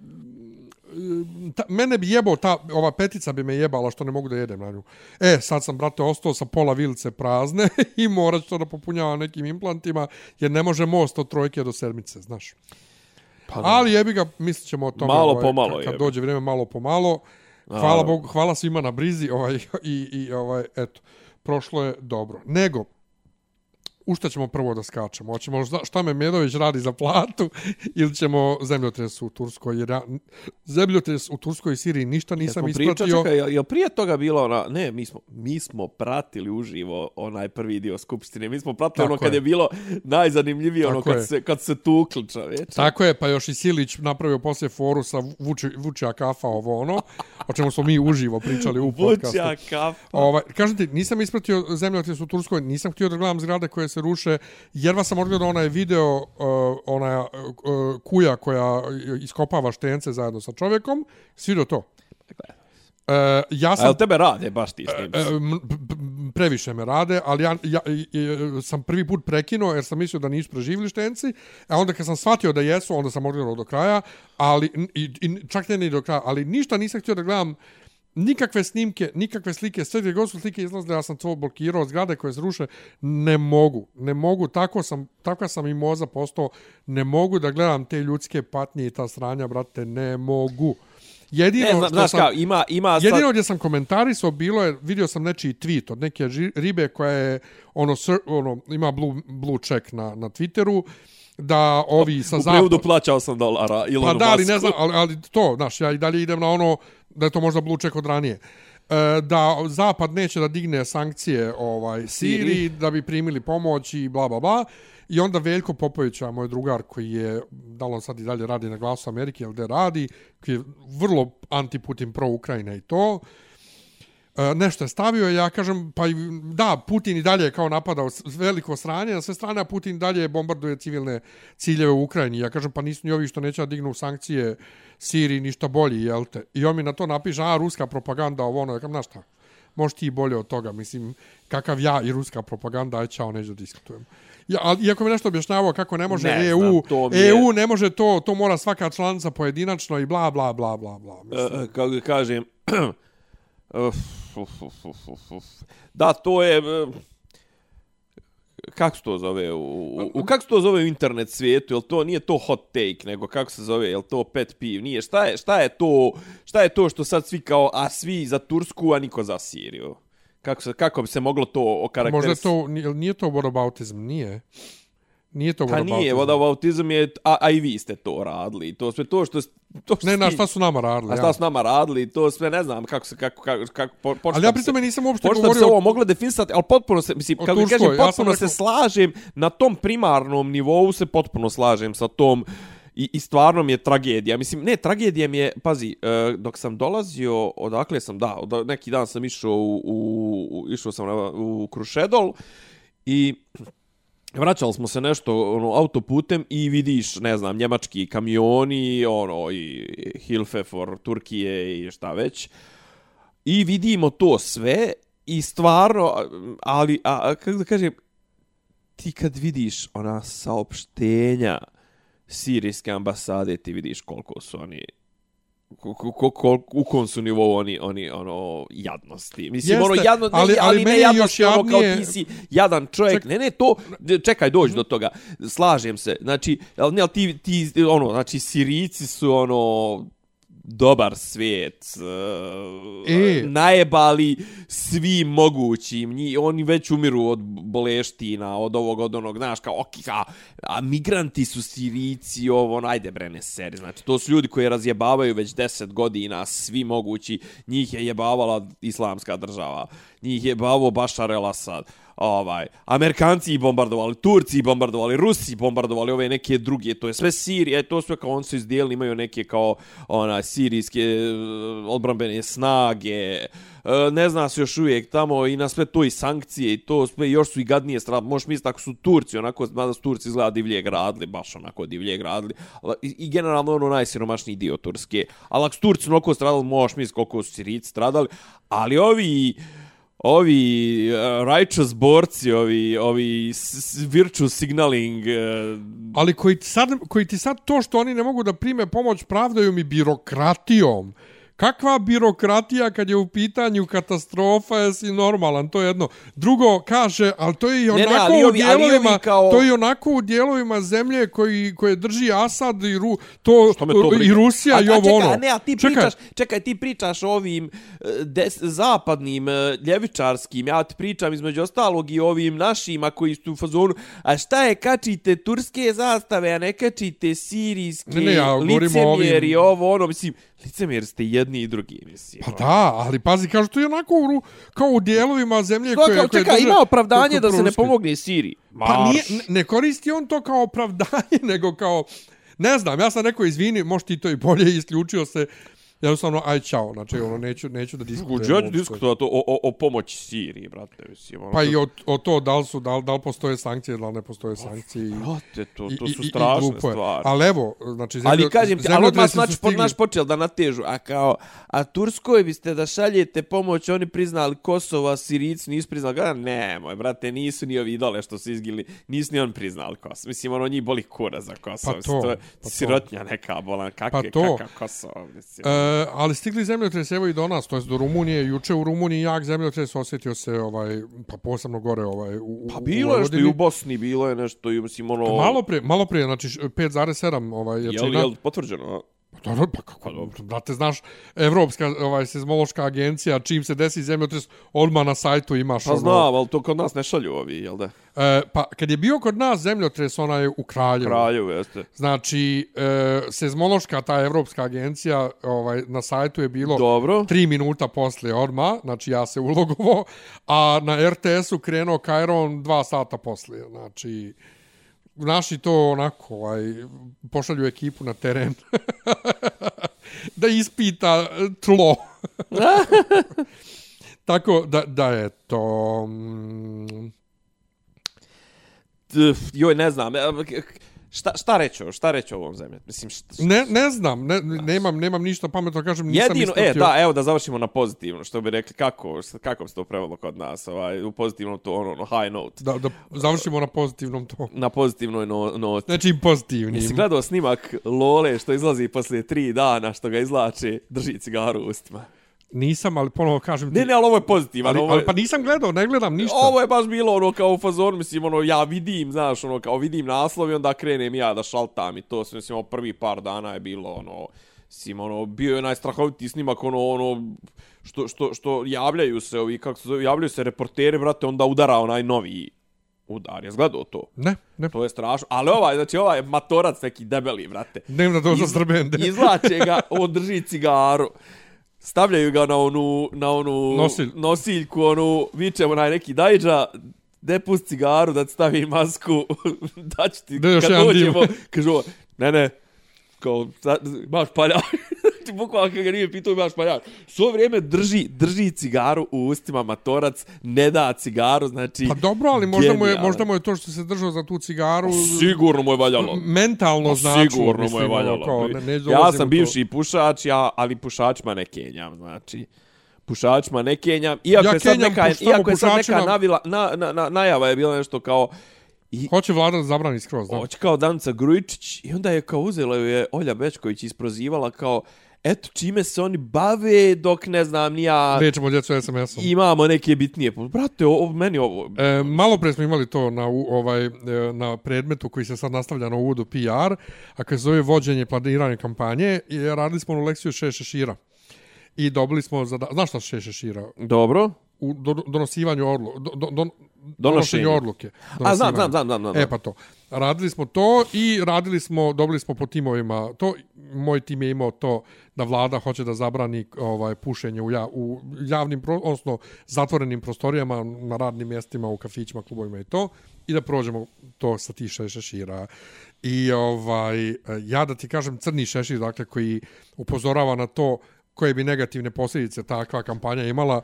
ta, mene bi jebao, ta, ova petica bi me jebala što ne mogu da jedem na nju. E, sad sam, brate, ostao sa pola vilice prazne i morat ću to da popunjavam nekim implantima, jer ne može most od trojke do sedmice, znaš. Pa, Ali jebi ga, mislit ćemo o tome. Malo ovaj, po malo, Kad jebi. dođe vrijeme, malo po malo. Hvala. Bogu, hvala svima na brizi ovaj, i, i ovaj, eto, prošlo je dobro. Nego, u šta ćemo prvo da skačemo? Hoćemo šta- šta me Medović radi za platu ili ćemo zemljotres u Turskoj? Jer ja, zemljotres u Turskoj i Siriji ništa nisam ispratio. čekaj, jel, jel prije toga bila ona, ne, mi smo, mi smo pratili uživo onaj prvi dio skupštine, mi smo pratili Tako ono kad je. je bilo najzanimljivije, ono Tako kad je. se, kad se tukli čoveče. Tako je, pa još i Silić napravio poslije foru sa Vuči, Vučija kafa ovo ono, o čemu smo mi uživo pričali u podcastu. Vučja kafa. Ovaj, kažem ti, nisam ispratio zemljotres u Turskoj, nisam htio da gledam zgrade koje se ruše, jer vas sam odgledao onaj video, uh, ona uh, kuja koja iskopava štence zajedno sa čovjekom. Svidio to? E, ja A sam jel tebe rade baš ti snimci? E, p- previše me rade, ali ja, ja i- sam prvi put prekinuo jer sam mislio da nisu preživjeli štenci, a onda kad sam shvatio da jesu, onda sam odgledao do kraja, ali i, i, čak ne ni do kraja, ali ništa nisam htio da gledam nikakve snimke, nikakve slike, sve gdje god su slike izlazile, ja sam to blokirao, zgrade koje se ruše, ne mogu, ne mogu, tako sam, takva sam i moza postao, ne mogu da gledam te ljudske patnje i ta sranja, brate, ne mogu. Jedino Ne, zna, što znaš sam... kao, ima, ima sad... Jedino gdje sam komentarisao bilo je, vidio sam nečiji tweet od neke ribe koja je, ono, sr, ono ima blue, blue check na, na Twitteru, da ovi sa U prevodu plaćao sam dolara Ilonu Pa da, ali ne znam, ali, ali to, znaš, ja i dalje idem na ono, da je to možda blue check od ranije. E, da Zapad neće da digne sankcije ovaj Siriji da bi primili pomoć i bla bla bla. I onda Veljko Popović, a moj drugar koji je, da on sad i dalje radi na glasu Amerike, ili gde radi, koji je vrlo anti-Putin pro-Ukrajina i to, E, nešto je stavio, ja kažem, pa i- da, Putin i dalje je kao napadao veliko sranje, na sve strane, a Putin dalje bombarduje civilne ciljeve u Ukrajini. Ja kažem, pa nisu ni ovi što neće da dignu sankcije Siriji ništa bolji, jel te? I on mi na to napiše, a, ruska propaganda, ovo ono, ja kažem, znaš šta, možeš ti bolje od toga, mislim, kakav ja i ruska propaganda, aj čao, neću da diskutujem. Ja, ali iako mi nešto objašnjavao kako ne može Ne EU, znam, je- EU ne može to, to mora svaka članica pojedinačno i bla, bla, bla, bla, bla. Mislim. E, e, kako kažem, uf, uf, uf, uf, uf. da, to je, eh, kako se to zove, u, u, u kako se to zove u internet svijetu, jel to nije to hot take, nego kako se zove, jel to pet piv, nije, šta je, šta je to, šta je to što sad svi kao, a svi za Tursku, a niko za Siriju? Kako, se, kako bi se moglo to Možda to, nije, nije to whataboutism, nije. Nije to Pa nije, vodabautizam je, a, a i vi ste to radili. To sve to što, to što Ne, na šta su nama radili. A šta su nama radili, to sve ne znam kako se, kako, kako, kako po, Ali ja bi pri tome nisam uopšte Počeo bi se govorio... ovo moglo definisati, ali potpuno se, mislim, kako Turskoj, kažem, ja potpuno se rekao- slažem, na tom primarnom nivou se potpuno slažem sa tom, i, i stvarno mi je tragedija. Mislim, ne, tragedija mi je, pazi, e, dok sam dolazio, odakle sam, da, od, neki dan sam išao u, u, u išao sam na, u Krušedol i vraćali smo se nešto ono autoputem i vidiš ne znam njemački kamioni ono i Hilfe for Turkije i šta već. I vidimo to sve i stvarno ali a, a kako da kažem ti kad vidiš ona saopštenja sirijske ambasade ti vidiš koliko su oni ko, ko, ko, u kom su nivou oni, oni ono, jadnosti. Mislim, Jeste, ono, jadno, ne, ali- ali, ne jadnosti, još ono, kao ti si jadan čovjek. Ček- Ne, ne, to, čekaj, dođi do toga. Slažem se. Znači, ali, ne, ali ti, ti, ono, znači, Sirici su, ono, dobar svijet, uh, E. najebali svim mogućim, Nji, oni već umiru od boleština, od ovog, od onog, znaš, kao, ok, a, a migranti su sirici, ovo, ono, ajde bre, ne seri, znači, to su ljudi koji razjebavaju već deset godina, svi mogući, njih je jebavala islamska država, njih je bavao Bašar el Asad, ovaj, Amerikanci i bombardovali, Turci i bombardovali, Rusi bombardovali, ove neke druge, to je sve Sirija, e, to sve kao on su izdijelili, imaju neke kao ona sirijske eh, odbrambene snage, eh, ne zna se još uvijek tamo i na sve to i sankcije i to sve još su i gadnije strane. Možeš misliti ako su Turci, onako, mada su Turci izgleda divlje gradili, baš onako divlje gradili, i, i generalno ono najsiromašniji dio Turske. Ali ako su Turci onako stradali, možeš misliti koliko su Sirici stradali, ali ovi ovi uh, righteous borci, ovi, ovi virtue signaling, uh, Ali koji sad, koji ti sad to što oni ne mogu da prime pomoć pravdaju mi birokratijom. Kakva birokratija kad je u pitanju katastrofa, jesi normalan, to je jedno. Drugo, kaže, ali to je i ne, onako ali u ovi- ali ovi dijelovima, kao- to je i onako u dijelovima zemlje koji, koje drži Asad i, Ru, to, to i Rusija a, i a ovo ono. Ne, a ti Čekaj, pričaš, čekaj, ti pričaš o ovim e, des, zapadnim, e, ljevičarskim, ja ti pričam između ostalog i ovim našima koji su u fazonu, a šta je, kačite turske zastave, a ne kačite sirijske, Ne, ne, ja o ovim- ovo, ono, mislim, licemjeri ste jedni i drugi, mislim. Pa da, ali pazi, kažu, to je onako u, kao u dijelovima zemlje Što, koje, kao, koje čekaj, drže- ima opravdanje koje da se ne pomogne Siriji. Pa nije, ne koristi on to kao opravdanje, nego kao, ne znam, ja sam rekao, izvini, možda ti to i bolje isključio se, jednostavno, aj čao, znači, ono, neću, neću da diskutujem. Uđe, ja ću diskutovati o, o, o pomoći Siriji, brate, mislim. Ono, Pa i o, o to da li, su, da, li, da li postoje sankcije, da li ne postoje sankcije. i- Brate, to, to i- su i- i strašne glupo je. stvari. Ali evo, znači, zemljo, Ali kažem ti, ali odmah smo su naš, počeli da natežu, a kao, a Turskoj biste da šaljete pomoć, oni priznali Kosovo, a Sirici nisu priznali, ga, ne, moj brate, nisu ni ovi dole što su izgili, nisu ni on priznali Kosovo. Mislim, ono njih boli kura za Kosovo. Pa to, je pa to. sirotnja neka bolan, kakve, Pa to. kakav Kosovo, mislim. E, ali stigli zemljotres evo i do nas, to jest do Rumunije. Juče u Rumuniji jak zemljotres osjetio se ovaj pa posebno gore ovaj u, Pa bilo je nešto i u Bosni, bilo je nešto i, mislim, ono... Malo prije, malo prije, znači š- 5,7 ovaj Jel, jačina. jel potvrđeno? Pa dobro, pa kako, brate, znaš, Evropska ovaj, seizmološka agencija, čim se desi zemljotres, odmah na sajtu imaš Pa ono- znam, ali to kod nas ne šalju ovi, jel da? E, pa kad je bio kod nas zemljotres, ona je u Kraljevu. Kraljevu, jeste. Znači, e, seizmološka ta Evropska agencija, ovaj, na sajtu je bilo Dobro. tri minuta poslije odma, znači ja se ulogovo, a na RTS-u krenuo Kairon dva sata poslije, znači naši to onako, ovaj, pošalju ekipu na teren da ispita tlo. Tako da, da je to... mm, Joj, ne znam. E, Šta, šta reći, o- šta reći o ovom zemlji? Mislim, šta, šta, Ne, ne znam, ne, nemam, nemam ništa pametno, kažem, nisam Jedino, e, ispratio. da, evo da završimo na pozitivno, što bi rekli, kako, kako bi se to prevelo kod nas, ovaj, u pozitivnom to, ono, ono, high note. Da, da završimo na pozitivnom to. Na pozitivnoj no, noti. Znači pozitivnim. Jesi gledao snimak Lole što izlazi poslije tri dana, što ga izlači, drži cigaru u ustima? Nisam, ali ponovo kažem ti. Ne, ne, ali ovo je pozitivan. ali, ovo ali je, pa nisam gledao, ne gledam ništa. Ovo je baš bilo ono kao u fazonu, mislim, ono, ja vidim, znaš, ono, kao vidim naslov i onda krenem ja da šaltam i to mislim, ovo prvi par dana je bilo, ono, mislim, ono, bio je najstrahovitiji snimak, ono, ono, što, što, što javljaju se ovi, kako se zove, javljaju se reporteri, brate, onda udara onaj novi udar. Jesi gledao to? Ne, ne. To je strašno. Ali ovaj, znači, ovaj matorac neki debeli, brate. Dnevna doza Iz- Srbende. Izlače ga, on drži cigaru. Stavljaju ga na onu, na onu Nosilj. nosiljku, onu, vičemo na neki dajđa, de pust cigaru, da ti stavi masku, da ću ti, Da kad dođemo, kažu ne, ne, kao, imaš paljač. Znači, bukvalno kad ga nije pitao, imaš paljač. Svo vrijeme drži, drži cigaru u ustima, matorac, ne da cigaru, znači... Pa dobro, ali možda mu, je, možda mu je to što se držao za tu cigaru Sigurno mu je valjalo. mentalno znači. Sigurno mu je ono, valjalo. Kao, ne, ne ja sam u to. bivši pušač, ja, ali pušačima ne kenjam, znači pušačima ne kenjam. Iako Ja je sad neka, iako je sad neka navila, na, na, na, najava je bila nešto kao i Hoće vlada da zabrani skroz, da. hoće kao Danica Grujičić i onda je kao uzela ju je Olja Bečković isprozivala kao eto čime se oni bave dok ne znam ni ja Rećemo djecu SMS-om. imamo neke bitnije. Brate, ovo, meni ovo... E, malo pre smo imali to na, u- ovaj, e, na predmetu koji se sad nastavlja na uvodu PR, a koji se zove vođenje planiranje kampanje, i radili smo onu lekciju še šešira. I dobili smo, zada... znaš šta su še šešira? Dobro. U do, donosivanju odluke. Do, do, do, Donošenju odluke. A, znam, znam, znam, znam, znam. E pa to. Radili smo to i radili smo, dobili smo po timovima to. Moj tim je imao to da vlada hoće da zabrani ovaj pušenje u, ja, u javnim, odnosno zatvorenim prostorijama, na radnim mjestima, u kafićima, klubovima i to. I da prođemo to sa še- šešira. I ovaj, ja da ti kažem crni šešir, dakle, koji upozorava na to koje bi negativne posljedice takva kampanja imala,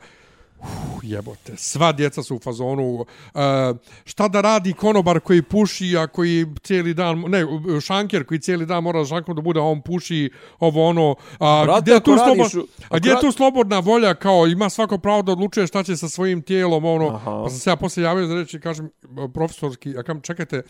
Uf, jebote, sva djeca su u fazonu uh, šta da radi konobar koji puši, a koji cijeli dan, ne, šanker koji cijeli dan mora šankom da bude, a on puši ovo ono, a Brate, gdje je tu radiš slobo, u- a gdje je tu slobodna volja, kao ima svako pravo da odlučuje šta će sa svojim tijelom, ono, Aha. pa sam se ja poslije javio za reći, kažem, profesorski, ja kam, čekajte,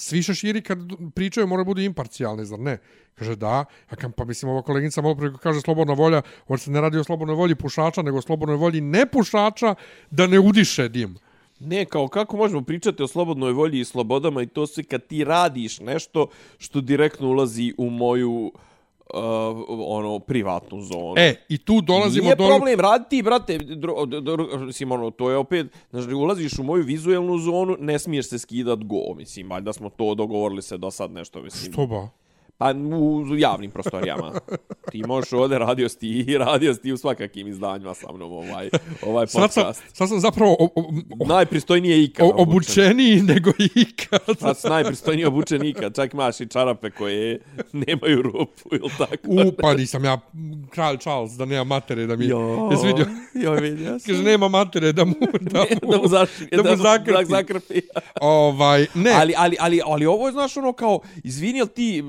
svi šeširi kad pričaju moraju budu imparcijalni, zar ne? Kaže da, a kam, pa mislim, ova koleginica malo prije kaže slobodna volja, on se ne radi o slobodnoj volji pušača, nego o slobodnoj volji nepušača da ne udiše dim. Ne, kao kako možemo pričati o slobodnoj volji i slobodama i to sve kad ti radiš nešto što direktno ulazi u moju uh, ono privatnu zonu. E, i tu dolazimo Nije do... problem raditi, brate, dro, dro, dro, mislim, ono, to je opet, znači, ulaziš u moju vizuelnu zonu, ne smiješ se skidat go, mislim, valjda smo to dogovorili se do sad nešto, mislim. Što ba? Pa u javnim prostorijama. Ti možeš ovdje radio si ti i radio si ti u svakakim izdanjima sa mnom ovaj, ovaj Sad sam, podcast. sad sam zapravo o, o, o, Najpristojnije ikad. o, obučeniji nego ikad. Sad si najpristojnije obučen ikad. Čak imaš i čarape koje nemaju rupu ili tako. U, pa nisam ja kralj Charles, da nema matere da mi... Jo, Jesi vidio? Jo, vidio sam. Kaže, nema matere da mu... Da mu, da mu, zaši, da mu zakrpi. Da zakrpi. ovaj, ne, Ali, ali, ali, ali ovo je, znaš, ono kao, izvini, ti,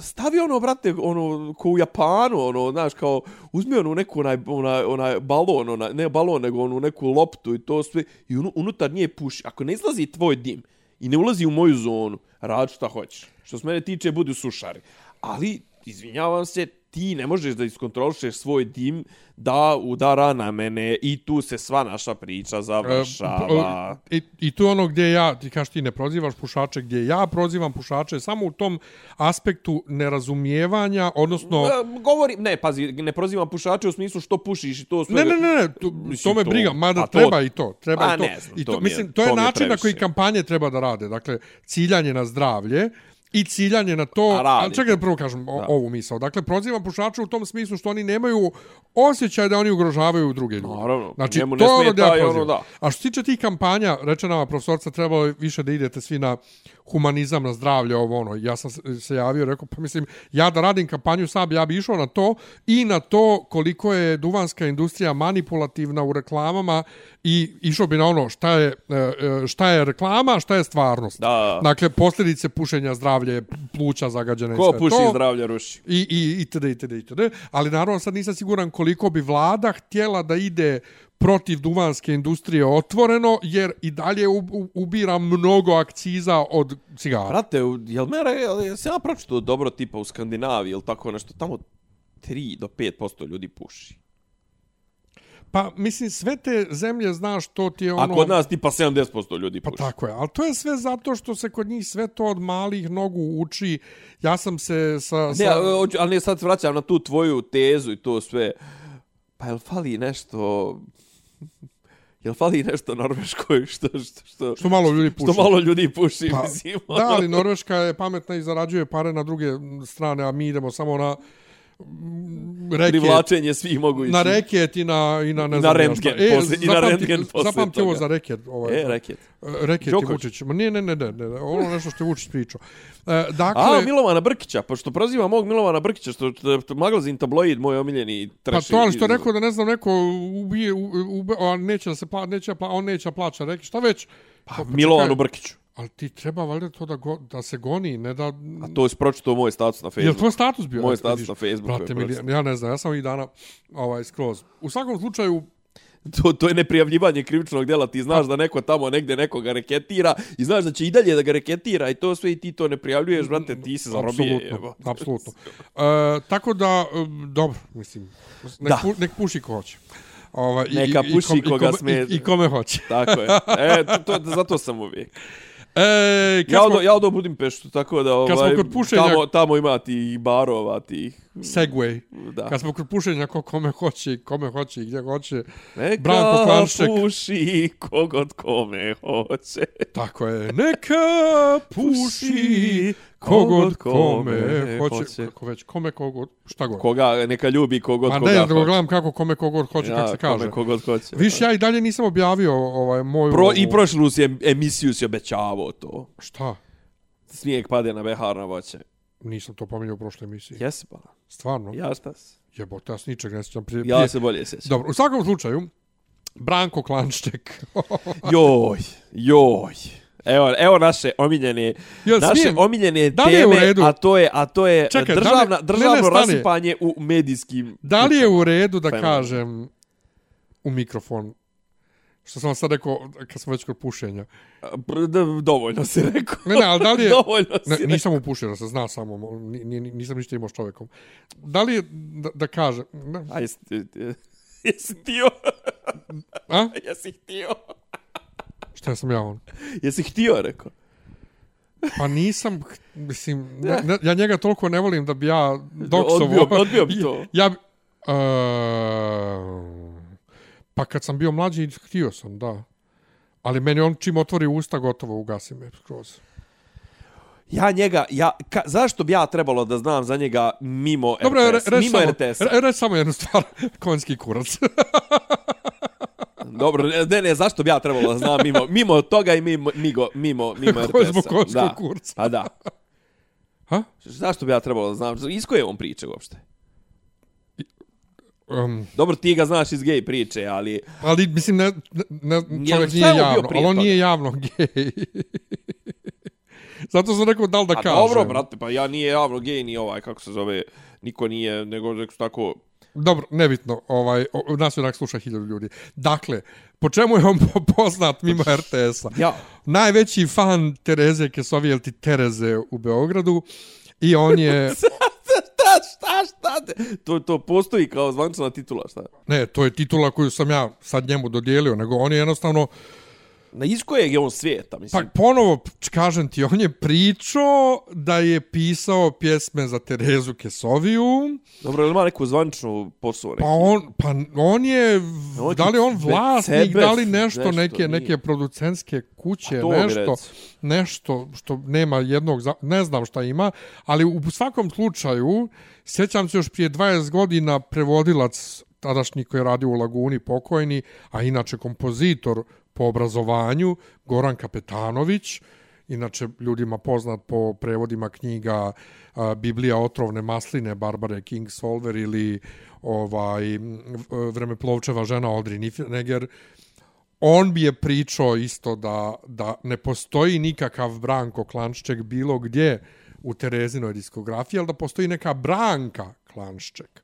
stavi ono, brate, ono, ko u Japanu, ono, znaš, kao, uzmi onu neku, onaj, onaj, onaj balon, onaj, ne balon, nego onu neku loptu i to sve, i un, unutar nje puši. Ako ne izlazi tvoj dim i ne ulazi u moju zonu, rad šta hoćeš. Što se mene tiče, budu sušari. Ali, izvinjavam se, ti ne možeš da iskontrolišeš svoj dim da udara na mene i tu se sva naša priča završava. I, I tu ono gdje ja, ti kažeš ti ne prozivaš pušače, gdje ja prozivam pušače samo u tom aspektu nerazumijevanja, odnosno... E, Govori, ne, pazi, ne prozivam pušače u smislu što pušiš i to sve. Ne, ne, ne, ne, to, to me to- briga, mada to- treba i to. Treba i to. ne znam, I to to, je- mislim, to je to je način na koji kampanje treba da rade. Dakle, ciljanje na zdravlje i ciljanje na to... Ali čekaj da prvo kažem o, ovu misao. Dakle, prozivam pušače u tom smislu što oni nemaju osjećaj da oni ugrožavaju druge ljude. Naravno, Znači, njemu ne to je ono smeta gdje ja i ono, da. A što se tiče tih kampanja, reče nama profesorca, trebalo više da idete svi na humanizam, na zdravlje, ovo ono. Ja sam se- javio, rekao, pa mislim, ja da radim kampanju sam, ja bi išao na to i na to koliko je duvanska industrija manipulativna u reklamama i išao bi na ono šta je, e, e, šta je reklama, šta je stvarnost. Da. Dakle, posljedice pušenja zdravlje, pluća zagađene i Ko sve puši to. zdravlje ruši. I, i, itd., itd., itd. Ali naravno sad nisam siguran koliko bi vlada htjela da ide protiv duvanske industrije otvoreno, jer i dalje u, u, ubira mnogo akciza od cigara. Brate, u- jel me, re- jel, jel se ja pročito dobro tipa u Skandinaviji ili tako nešto, tamo 3 do 5% ljudi puši. Pa, mislim, sve te zemlje, znaš, to ti je ono... A kod nas tipa 70% ljudi Pa puši. tako je, ali to je sve zato što se kod njih sve to od malih nogu uči. Ja sam se sa... sa... Ne, ali ne, sad se vraćam na tu tvoju tezu i to sve. Pa jel fali nešto... Jel fali nešto Norveškoj što, što, što, Što malo ljudi puši. što malo ljudi puši, Pa, mislim. da, ali Norveška je pametna i zarađuje pare na druge strane, a mi idemo samo na reket, Privlačenje svih mogućih. na reket i na, i na ne I znam na rentgen. E, poslije- i na rentgen poslije Zapamti ovo za reket. Ovaj, E, reket. Reket i Đoković. Vučić. Ma nije, ne, ne, ne, ne, ono nešto što je Vučić pričao. E, dakle, A, Milovana Brkića, pošto proziva mog Milovana Brkića, što, što, što magazin tabloid, moj omiljeni Pa treši. to, ali što je rekao da ne znam, neko ubije, u, ube, a neće da se pla, neće, pla, on neće da plaća, reki, šta već? Pa, pa Milovanu Brkiću. Ali ti treba valjda to da, go, da se goni, ne da... A to je pročito moj status na Je Facebooku. tvoj status bio? Moj status vidiš. na Facebooku Brate, je mili, ja ne znam, ja sam ovih dana ovaj, skroz. U svakom slučaju, To, to je neprijavljivanje krivičnog dela. Ti znaš da neko tamo negde nekoga reketira i znaš da će i dalje da ga reketira i to sve i ti to ne prijavljuješ, brate, ti se zarobije. apsolutno, apsolutno. E, tako da, e, dobro, mislim, nek, Da. pu, nek puši ko hoće. Ova, i- Neka i- i puši kom- i koga kome- sme- I, I kome hoće. Tako je. E, to, to, zato sam uvijek. E, Ja smo, odo, ja odo Budimpeštu, tako da ovaj, tamo, tamo ima tih barova, tih... Segway. Da. Kad smo kod pušenja ko kome hoće, kome hoće i gdje hoće. Neka Branko puši kogod kome hoće. Tako je. Neka puši kogod kome hoće. Kako već, kome kogod, šta god. Koga, neka ljubi kogod koga ne, da hoće. ga gledam kako kome kogod hoće, kako se kaže. Kome kogod hoće. Viš, ja i dalje nisam objavio ovaj, moju... Pro, I prošlu si em- emisiju si obećavao to. Šta? Snijeg pade na behar na voće. Nisam to pominjao u prošloj emisiji. Jesi pa? Stvarno? Ja stas. Jebote, ja ničeg ne sjećam prije. Ja se bolje sjećam. Dobro, u svakom slučaju, Branko Klanšček. Joj, joj. Evo, evo naše omiljene, Jel naše smijem? omiljene Da li je u teme, redu? a to je, a to je Čekaj, da li- državna, ne, ne, državno rasipanje u medijskim... da li je u redu da kažem u mikrofon što sam vam sad rekao kad smo već kod pušenja. Da, Dovoljno si rekao. Ne, ne, ali da li je... Dovoljno si Ne, rekao. nisam upušio da se zna samo, ni, ni, nisam ništa imao s čovjekom. Da li je, da, da kažem, ne, A jesi, jesi htio? a? Jesi htio? Šta sam ja on? Jesi htio, rekao? Pa nisam, mislim, ne, ne, ja njega toliko ne volim da bi ja doksovo... Odbio- odbio bi to. Ja, e, pa kad sam bio mlađi, htio sam, da. Ali meni on čim otvori usta, gotovo ugasi me skroz. Ja njega, ja, ka, zašto bi ja trebalo da znam za njega mimo Dobro, re, RTS? reći mimo samo, RTS-a. re, reći samo jednu stvar, konjski kurac. Dobro, ne, ne, zašto bi ja trebalo da znam mimo, mimo toga i mimo, mimo, mimo, mimo Ko je RTS-a. zbog konjskog da. kurca. Pa da. Ha? Zašto bi ja trebalo da znam? Iz koje on priče uopšte? Um, Dobro, ti ga znaš iz gej priče, ali... ali, mislim, ne, ne, ne čovjek nije javno, ali on toga? nije javno gej. Zato sam rekao da li da A kažem. dobro, brate, pa ja nije javno gej ni ovaj, kako se zove, niko nije, nego rekao tako... Dobro, nebitno, ovaj, o- nas onak sluša hiljadu ljudi. Dakle, po čemu je on po- poznat mimo RTS-a? Ja. Najveći fan Tereze Kesovijel ti Tereze u Beogradu i on je, šta, šta, To, to postoji kao zvančana titula, šta? ne, to je titula koju sam ja sad njemu dodijelio, nego on je jednostavno, Na iz kojeg je on svijeta, pa mislim? ponovo č- kažem ti, on je pričao da je pisao pjesme za Terezu Kesoviju, Dobro, ili ima neku zvančnu posao? pa on, pa on je, On da li on vlasnik, sebe da li nešto, nešto neke, nije. neke producentske kuće, nešto, nešto što nema jednog, ne znam šta ima, ali u svakom slučaju, sjećam se još prije 20 godina prevodilac tadašnji koji je radio u Laguni pokojni, a inače kompozitor po obrazovanju, Goran Kapetanović, inače ljudima poznat po prevodima knjiga a, Biblija otrovne masline Barbare Kingsolver ili ovaj m, vremeplovčeva žena Audrey Niffenegger on bi je pričao isto da, da ne postoji nikakav Branko Klanšček bilo gdje u Terezinoj diskografiji, ali da postoji neka Branka Klanšček.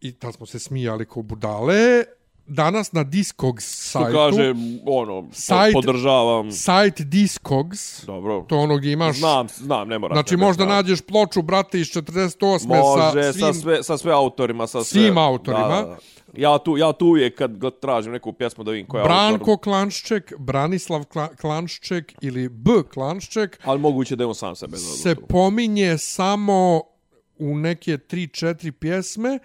I tad smo se smijali ko budale. Danas na Discogs Što sajtu, kaže, ono, Sajt- po, podržavam. sajt Discogs, Dobro. to ono gdje imaš... Znam, znam, ne moraš. Znači možda znam. nađeš ploču, brate, iz 48. Može, sa svim... sa, sve, sa sve autorima, sa sve... svim autorima. Da, da. Ja tu, ja tu uvijek kad tražim neku pjesmu da vidim ko je Branko autor, Klanšček, Branislav Kla- Klanšček ili B. Klanšček ali moguće da je on sam sebe se pominje samo u neke 3-4 pjesme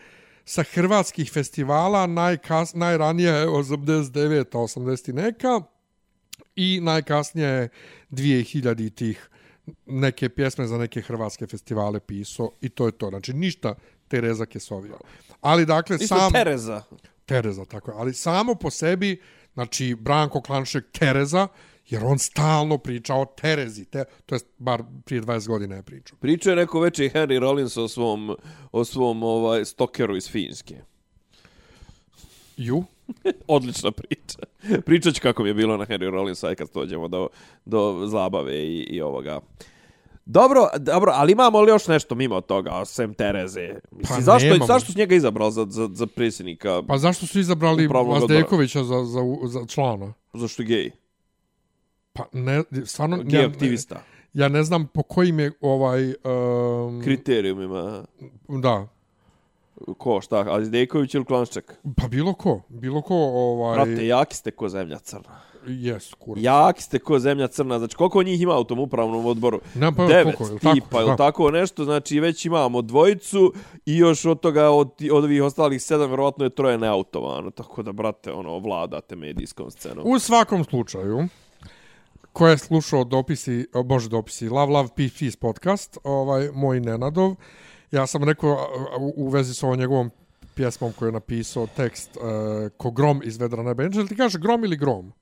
sa hrvatskih festivala, najkas, najranije je 89 80 i neka i najkasnije 2000 tih neke pjesme za neke hrvatske festivale pisao i to je to. Znači ništa Tereza Kesovija. Ali dakle Isto sam... Tereza. Tereza, tako je. Ali samo po sebi, znači Branko Klanšek Tereza, jer on stalno priča o Terezi. Te, to jest, bar prije 20 godina je pričao. Pričao je neko veći Henry Rollins o svom, o svom ovaj, stokeru iz Finjske. Ju? Odlična priča. Pričat ću kako mi je bilo na Henry Rollinsa aj kad dođemo do, do zabave i, i ovoga. Dobro, dobro, ali imamo li još nešto mimo toga, sem Tereze? Mislim, Pa zašto, nemamo. zašto su njega izabrali za, za, za predsjednika? Pa zašto su izabrali. Vazdekovića za, za, za člana? Zašto je gej? Pa ne, stvarno... Gej aktivista. Ja ne znam po kojim je ovaj... Um, Kriterijumima. da. Ko, šta, Azdejković ili Klanšček? Pa bilo ko. Bilo ko ovaj... Brate, jaki ste ko zemlja crna. Jes, kurac. Jaki ste ko zemlja crna. Znači, koliko njih ima u tom upravnom odboru? Nemam pojma Devet koliko, tako? tipa ili Da. tako nešto. Znači, već imamo dvojicu i još od toga, od, od ovih ostalih sedam, vjerovatno je troje neautovano. Tako da, brate, ono, vladate medijskom scenom. U svakom slučaju, ko je slušao dopisi, bože dopisi, Love Love Peace podcast, ovaj, moj Nenadov, ja sam rekao u, u vezi s ovom njegovom pjesmom koju je napisao tekst uh, ko grom iz vedra neba. Jel ti kaže grom ili grom?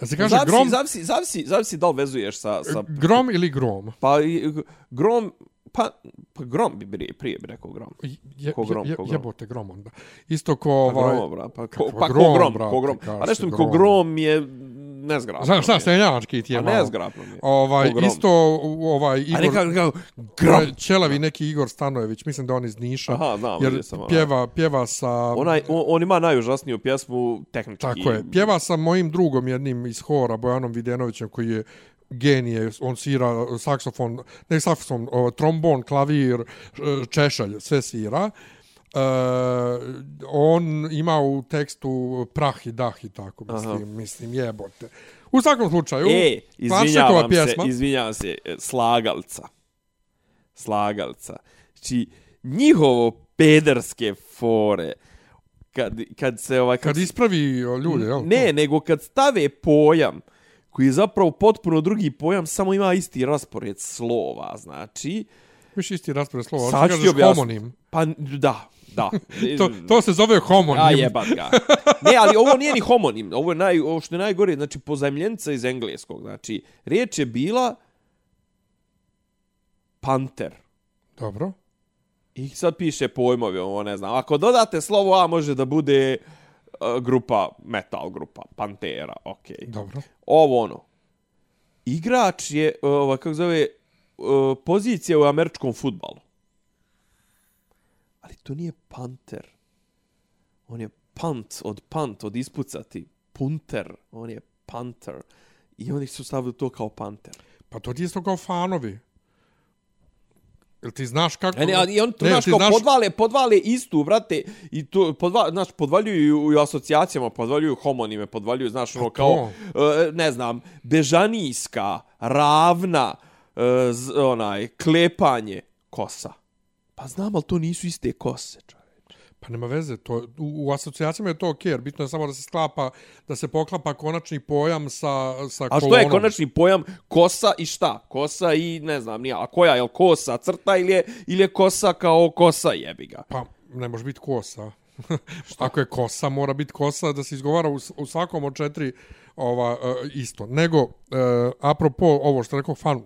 Ja se kaže zavisi, grom, zavisi, zavisi, zavisi da li vezuješ sa... sa grom ili grom? pa, i- grom... Pa, pa grom bi prije, prije bi rekao grom. Je, Ko grom, je, ko grom. jebote grom onda. Isto ko Pa ovaj... grom, bra, pa, ko, pa ko grom, grom, brate, ko grom. A nešto mi ko grom. grom je nezgrapno. Znaš šta, stenjački ti je A malo. nezgrapno mi je. Ovaj, isto ovaj A Igor... nekako, nekako, Grom. Ćelavi neki Igor Stanojević, mislim da on iz Niša. Aha, znam, jer sam, pjeva, pjeva sa... Onaj, on, on ima najužasniju pjesmu tehnički. Tako je. Pjeva sa mojim drugom jednim iz hora, Bojanom Videnovićem, koji je genije, on svira saksofon, ne saksofon, trombon, klavir, š- češalj, sve svira. E, on ima u tekstu prah i dah i tako, mislim, Aha. mislim, jebote. U svakom slučaju, E, izvinjavam se, pjesma. izvinjavam se, e, slagalca. Slagalca. Znači, njihovo pederske fore, kad, kad se ovaj... kad ispravi o, ljude, jel? Ne, nego kad stave pojam koji je zapravo potpuno drugi pojam, samo ima isti raspored slova, znači... Viš isti raspored slova, ću ti kažeš homonim. Pa, da, da. To, to se zove homonim. A jebat ga. Ne, ali ovo nije ni homonim. Ovo je naj, ovo što je najgore, znači pozajemljenica iz engleskog. Znači, riječ je bila panter. Dobro. I sad piše pojmovi, ovo ne znam. Ako dodate slovo A, može da bude uh, grupa, metal grupa, pantera, okej. Okay. Dobro. Ovo ono. Igrač je, uh, kako zove, uh, pozicija u američkom futbalu. Ali to nije panter. On je punt, od punt, od ispucati. Punter, on je panter. I oni su stavili to kao panter. Pa to ti isto kao fanovi. Jel ti znaš kako... E ne, ali i on to, Ne, znaš, kao znaš- podvale, podvale istu, brate, i to, podva, znaš, podvaljuju i u asocijacijama, podvaljuju homonime, podvaljuju, znaš, ono, kao, e, ne znam, bežanijska, ravna, e, z, onaj, klepanje, kosa. Pa znam, ali to nisu iste kose, čovječ. Pa nema veze, to, u, u asocijacijama je to okej, jer bitno je samo da se sklapa, da se poklapa konačni pojam sa, sa A kolonom. što je konačni pojam kosa i šta? Kosa i, ne znam, nije, a koja, je kosa crta ili je, ili je kosa kao kosa jebi ga? Pa ne može biti kosa. Ako je kosa, mora biti kosa da se izgovara u, u svakom od četiri ova, uh, isto. Nego, uh, apropo ovo što rekao fan,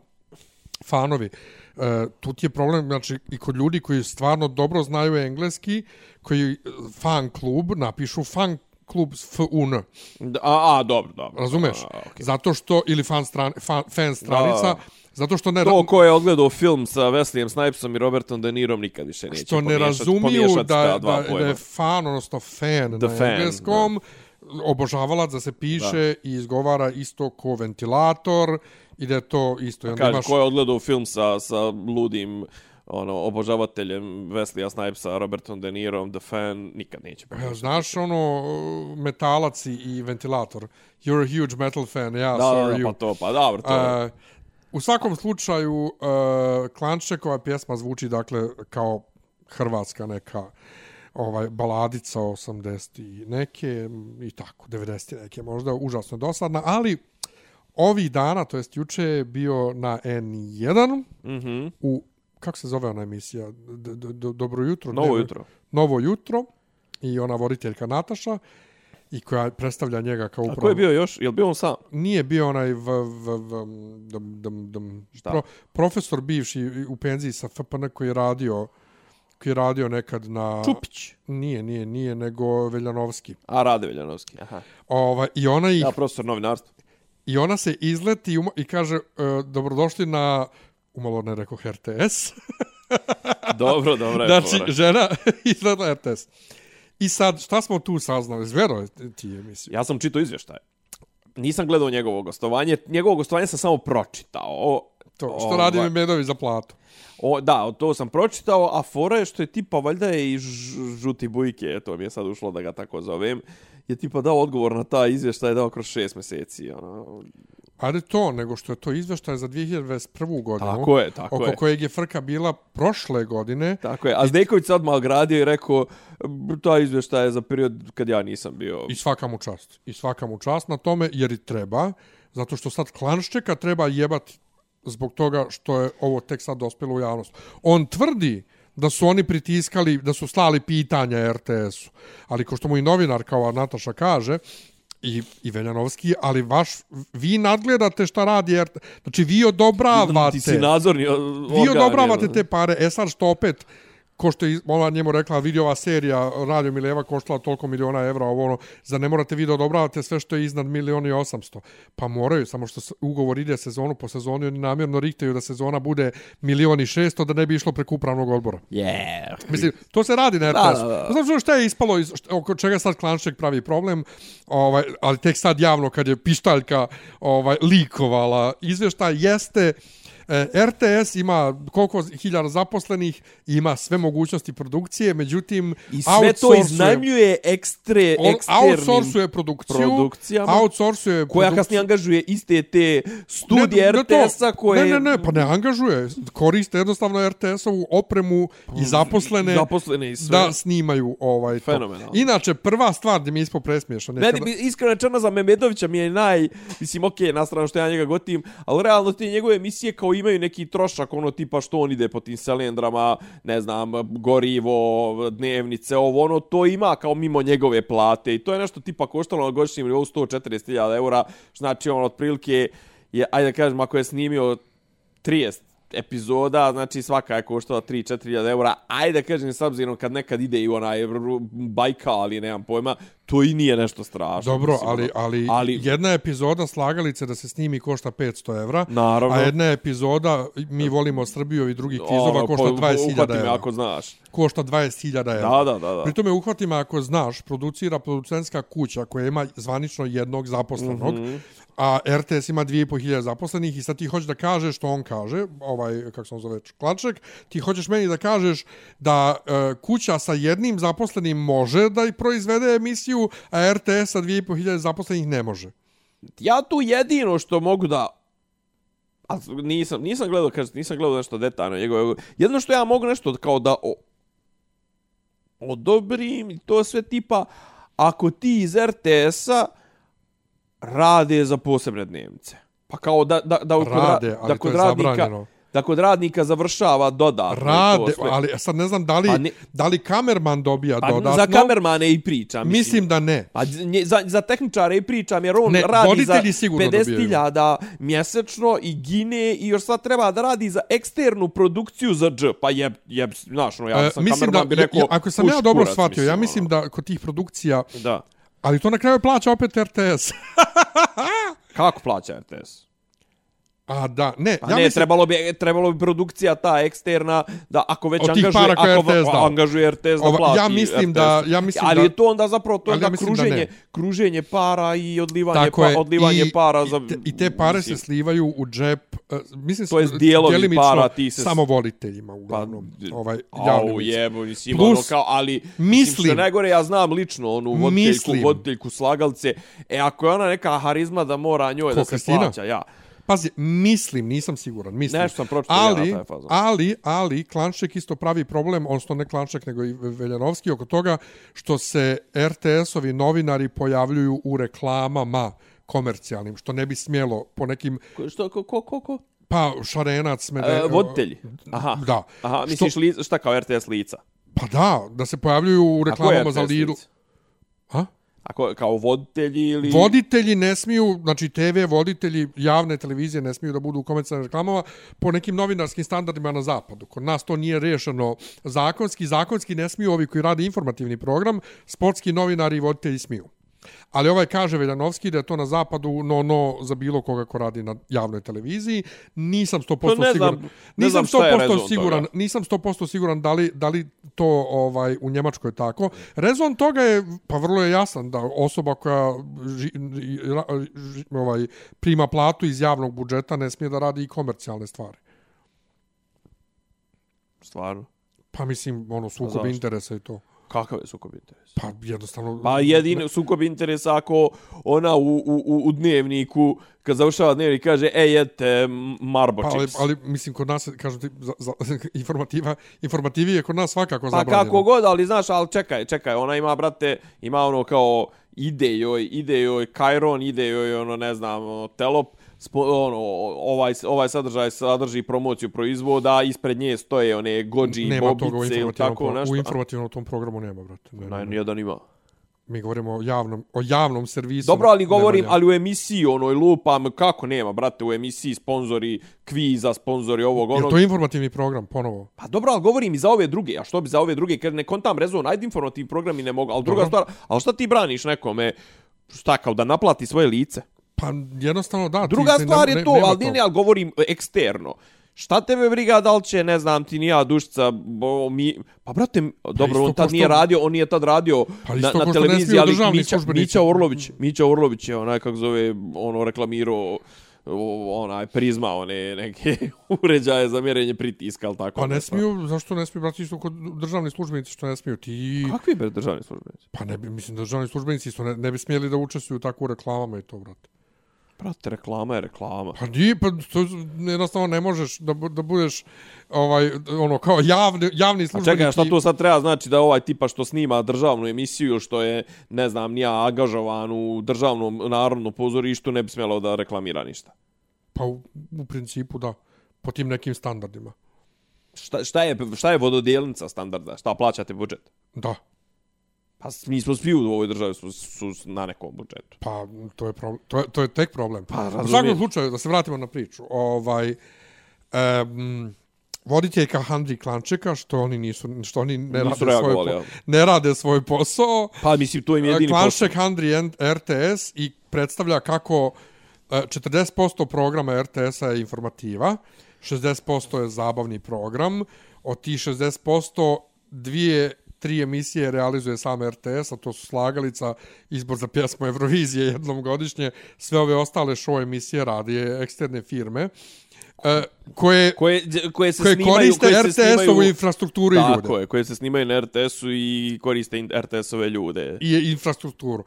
fanovi, uh, tu ti je problem, znači, i kod ljudi koji stvarno dobro znaju engleski, koji fan klub napišu fan klub s FUN. Da, A, a, dobro, dobro. Razumeš? A, okej. Zato što, ili fan, stran, fan, fan stranica, Da. zato što ne... To ko je odgledao film sa Wesleyem Snipesom i Robertom De Nirom nikad više neće što ne razumiju da, da, da je fan, odnosno fan The na fan, engleskom, obožavalac da se piše i izgovara isto ko ventilator i da je to isto. I onda Kaže, imaš, ko je odgledao film sa, sa ludim ono, obožavateljem Wesleya Snipesa, Robertom De Nirom, The Fan, nikad neće pomiješati. Znaš ono, metalac i- i ventilator. You're a huge metal fan, ja, Da, so da, da, you. pa to, pa dobro, to je. Uh, u svakom slučaju, uh, Klančekova pjesma zvuči, dakle, kao hrvatska neka ovaj baladica 80 i neke i tako 90 neke možda užasno dosadna ali ovih dana to jest juče je bio na N1 Mhm. u kako se zove ona emisija D -d -d Dobro jutro Novo dnevno- jutro. Novo jutro i ona voditeljka Nataša i koja predstavlja njega kao A upravo ko je bio još? Je li bio on sam? nije bio onaj v, v, v, dam, dam, dam, Šta? pro, profesor bivši u penziji sa FPN koji je radio koji je radio nekad na Čupić. nije nije nije nego Veljanovski A, Rade Veljanovski. Aha. ovaj i ona ih Ja, profesor novinarstva. I ona se izleti i, i kaže uh, dobrodošli na umalo ne rekao RTS dobro, dobro je znači fora. žena izgleda RTS i sad šta smo tu saznali zvero ti je emisiju Ja sam čitao izvještaj. Nisam gledao njegovo gostovanje. Njegovo gostovanje sam samo pročitao. O, to što ovaj, radi Medovi za platu O, da, to sam pročitao, a fora je što je tipa, valjda je i žuti bujke, to mi je sad ušlo da ga tako zovem, je tipa dao odgovor na ta izvještaj dao kroz šest mjeseci. Ono. Ali to, nego što je to izveštaj za 2021. godinu. Tako je, tako oko je. kojeg je frka bila prošle godine. Tako je. A Zdeković se odmah ogradio i rekao, "B- ta izvještaj je za period kad ja nisam bio. I svaka mu čast. I svaka mu čast na tome, jer i treba. Zato što sad Klanščeka treba jebati zbog toga što je ovo tek sad dospjelo u javnost. On tvrdi da su oni pritiskali, da su slali pitanja RTS-u. Ali ko što mu i novinar kao Nataša kaže, i, i Veljanovski, ali vaš, vi nadgledate šta radi RT. Znači, vi odobravate. Ti si nadzorni o- Vi organ, odobravate te pare. E sad što opet, ko što je ona njemu rekla, vidi ova serija Radio Mileva koštala toliko miliona evra, ovo ono, za ne morate vi da odobravate sve što je iznad milioni i osamsto. Pa moraju, samo što ugovor ide sezonu po sezoni, oni namjerno rihtaju da sezona bude milioni i šesto, da ne bi išlo preko upravnog odbora. Yeah. Mislim, to se radi na RTS. Znači, šta je ispalo, iz, šta, oko čega sad Klanšek pravi problem, ovaj, ali tek sad javno kad je pištaljka ovaj, likovala izvještaj, jeste E, RTS ima koliko hiljada zaposlenih, ima sve mogućnosti produkcije, međutim, I sve to iznajmljuje ekstre, on outsourcuje produkciju, produkcijama, outsourcuje koja produkciju- kasnije angažuje iste te studije. RTS-a koje... Ne, ne, ne, pa ne angažuje. Koriste jednostavno RTS-ovu opremu i zaposlene, Zaposlene i sve. da snimaju ovaj to. Fenomenalno. Inače, prva stvar gdje mi je ispo presmiješno. Meni bi iskreno rečeno za Memedovića mi je naj, mislim, okej, na stranu što ja njega gotim, ali realno te njegove emisije kao imaju neki trošak, ono tipa što on ide po tim selendrama, ne znam, gorivo, dnevnice, ovo, ono, to ima kao mimo njegove plate i to je nešto tipa koštalo na godišnjem nivou 140.000 eura, znači on otprilike, je, ajde da kažem, ako je snimio 30 epizoda, znači svaka je koštala 3-4 eura, ajde kažem s obzirom kad nekad ide i onaj Bajkal ali nemam pojma, to i nije nešto strašno. Dobro, mislim, ali, ono. ali, ali jedna epizoda slagalice da se snimi košta 500 evra, Naravno. a jedna epizoda Mi volimo Srbiju i drugih kvizova ono, košta po- 20.000 uhvati me ako znaš. Košta 20.000 evra. Da, da, da. da. Pri tome uhvati me ako znaš, producira producentska kuća koja ima zvanično jednog zaposlenog, mm. -hmm a RTS ima 2500 zaposlenih i sad ti hoćeš da kažeš što on kaže, ovaj, kako se on zove, Klaček, ti hoćeš meni da kažeš da e, kuća sa jednim zaposlenim može da i proizvede emisiju, a RTS sa 2500 zaposlenih ne može. Ja tu jedino što mogu da a nisam nisam gledao kaže nisam gledao nešto detaljno njegove jedno što ja mogu nešto kao da o, odobrim to sve tipa ako ti iz RTS-a rade za posebne dnevnice pa kao da da da, kod ra- Rade, da kod je radnika zabranjeno. da kod radnika završava dodatno Rade, ali sad ne znam da li, Pa ne- da li kamerman dobija pa dodatno. za kamermane i pričam mislim, Mislim da ne. Pa nje- za, za tehničare i pričam jer on Ne, radi za voditelji sigurno 50.000 mjesečno i gine i još sad treba da radi za eksternu produkciju za dž. Pa jeb, jeb, znaš, no, ja E, sam mislim da, kamerman bi rekao, ja, ako sam ja dobro kurac, shvatio, ja ono. mislim da kod tih produkcija, Da ali to na kraju plaća opet RTS. Kako plaća RTS? A da, ne, Pa ja ne, mislim, trebalo bi, trebalo bi produkcija ta eksterna, da ako već angažuje, ako RTS dao. angažuje RTS da Ova, plati ja mislim RTS. da- ja mislim Ali da- je to onda zapravo to je ja mislim da kruženje, kruženje para i odlivanje, tako pa, je, odlivanje i, para za... i, te, i te pare mislim, se slivaju u džep, uh, mislim, To jest dijelovi para ti se- samo voditeljima, Pa, uglavnom, ovaj, Au, javnim licima. jebo, mislim, Plus, ono kao, ali, mislim, mislim- što najgore, ja znam lično onu voditeljku, voditeljku slagalce, e, ako je ona neka harizma da mora njoj Ko, da se Kristina? plaća, ja. Pazi, mislim, nisam siguran, mislim. Nešto sam pročitao ja ali, na taj fazon. ali, ali, Klanšek isto pravi problem, odnosno ne Klanšek, nego i Veljanovski, oko toga što se RTS-ovi novinari pojavljuju u reklamama komercijalnim, što ne bi smjelo po nekim, Ko, što, ko, ko, ko, ko? pa šarenac, mede, E, voditelji. Aha. Da. Aha, misliš, Što- li, šta kao RTS lica? Pa da, da se pojavljuju u A ko je reklamama RTS za Lidl. lice? Ha? Ako, kao voditelji ili... Voditelji ne smiju, znači TV voditelji javne televizije ne smiju da budu u komercijalnim reklamama po nekim novinarskim standardima na zapadu. Kod nas to nije rešeno zakonski. Zakonski ne smiju ovi koji rade informativni program, sportski novinari i voditelji smiju. Ali ovaj kaže Veljanovski da je to na zapadu no no za bilo koga ko radi na javnoj televiziji. Nisam 100% Pa ne znam- siguran. ne znam nisam je rezon 100% siguran, toga. nisam 100% siguran da li, da li to ovaj u Njemačkoj je tako. Rezon toga je pa vrlo je jasan da osoba koja ži, ra, ži, ovaj prima platu iz javnog budžeta ne smije da radi i komercijalne stvari. Stvarno. Pa mislim ono sukob zašto? interesa i to. Kakav je sukob interesa? Pa jednostavno Pa jedini sukob interesa ako ona u, u, u- dnevniku, kad završava dnevnik, kaže, e, jedte Marbo Pa, ali, ali mislim kod nas kažem ti za, za, informativa informativi je kod nas svakako Pa zabranjeno. kako god, ali znaš, ali čekaj, čekaj, ona ima, brate, ima ono kao ide joj, ide joj Kairon, ide joj ono, ne znam, ono, Telop, spo, ono, ovaj, ovaj sadržaj sadrži promociju proizvoda, ispred nje stoje one nema toga u bobice ili tako pro- nešto. u informativnom tom programu nema, brate. Ne, Ne, ne, nijedan ima. Mi govorimo o javnom, o javnom servisu. Dobro, ali govorim, ali u emisiji onoj lupam, kako nema, brate, u emisiji sponzori kviza, sponzori ovog, onog. to je informativni program, ponovo. Pa dobro, ali govorim i za ove druge, a što bi za ove druge, kad ne kontam rezon, ajde informativni programi ne mogu, ali druga Dobro. stvar, ali šta ti braniš nekome, šta, kao da naplati svoje lice? Pa jednostavno da. Druga ti, stvar ne, je to, ali ne, ne, ali govorim eksterno. Šta tebe briga da li će, ne znam, ti ni ja dušca, bo, mi, pa brate, dobro, on tad ko nije što- radio, on nije tad radio Pa na, na što televiziji, ali Mića. Mića Orlović, Mića Orlović je onaj, kako zove, ono, reklamirao onaj prizma, one neke uređaje za mjerenje pritiska, ali tako. Pa ne smiju, zašto ne smiju, brati, isto kod državni službenici što ne smiju, ti... Kakvi bre državni službenici? Pa ne bi, mislim, državni službenici isto ne, ne bi smjeli da učestvuju u reklamama i to, brate. Brate, reklama je reklama. Pa nije, pa to jednostavno ne možeš da, bu- da budeš ovaj, ono, kao javni, javni A službenik. čekaj, šta to sad treba znači da ovaj tipa što snima državnu emisiju, što je, ne znam, nija angažovan u državnom narodnom pozorištu, ne bi smjelo da reklamira ništa. Pa u, u principu da, po tim nekim standardima. Šta, šta, je, šta je vododijelnica standarda? Šta plaćate budžet? Da, Pa mi smo svi u ovoj državi su, su na nekom budžetu. pa to je, problem, to je, to je tek problem. Pa, u razumijem. svakom slučaju, da se vratimo na priču, ovaj, um, voditeljka Handri Klančeka, što oni nisu, što oni ne, Nisu rade, svoj, reagovali, po- ja. ne rade svoj posao, Pa mislim, to im je jedini posao. Klanšek Handri RTS i predstavlja kako e, 40% programa RTS-a je informativa, 60% je zabavni program, od tih 60% dvije, tri emisije realizuje sam RTS, a to su Slagalica, izbor za pjesmu Eurovizije jednom godišnje, sve ove ostale show emisije radi eksterne firme, e, koje, Koje, koje se koje snimaju, koriste koje RTS-ovu infrastrukturu i ljude. Tako je, koje se snimaju na RTS-u i koriste RTS-ove ljude. I infrastrukturu.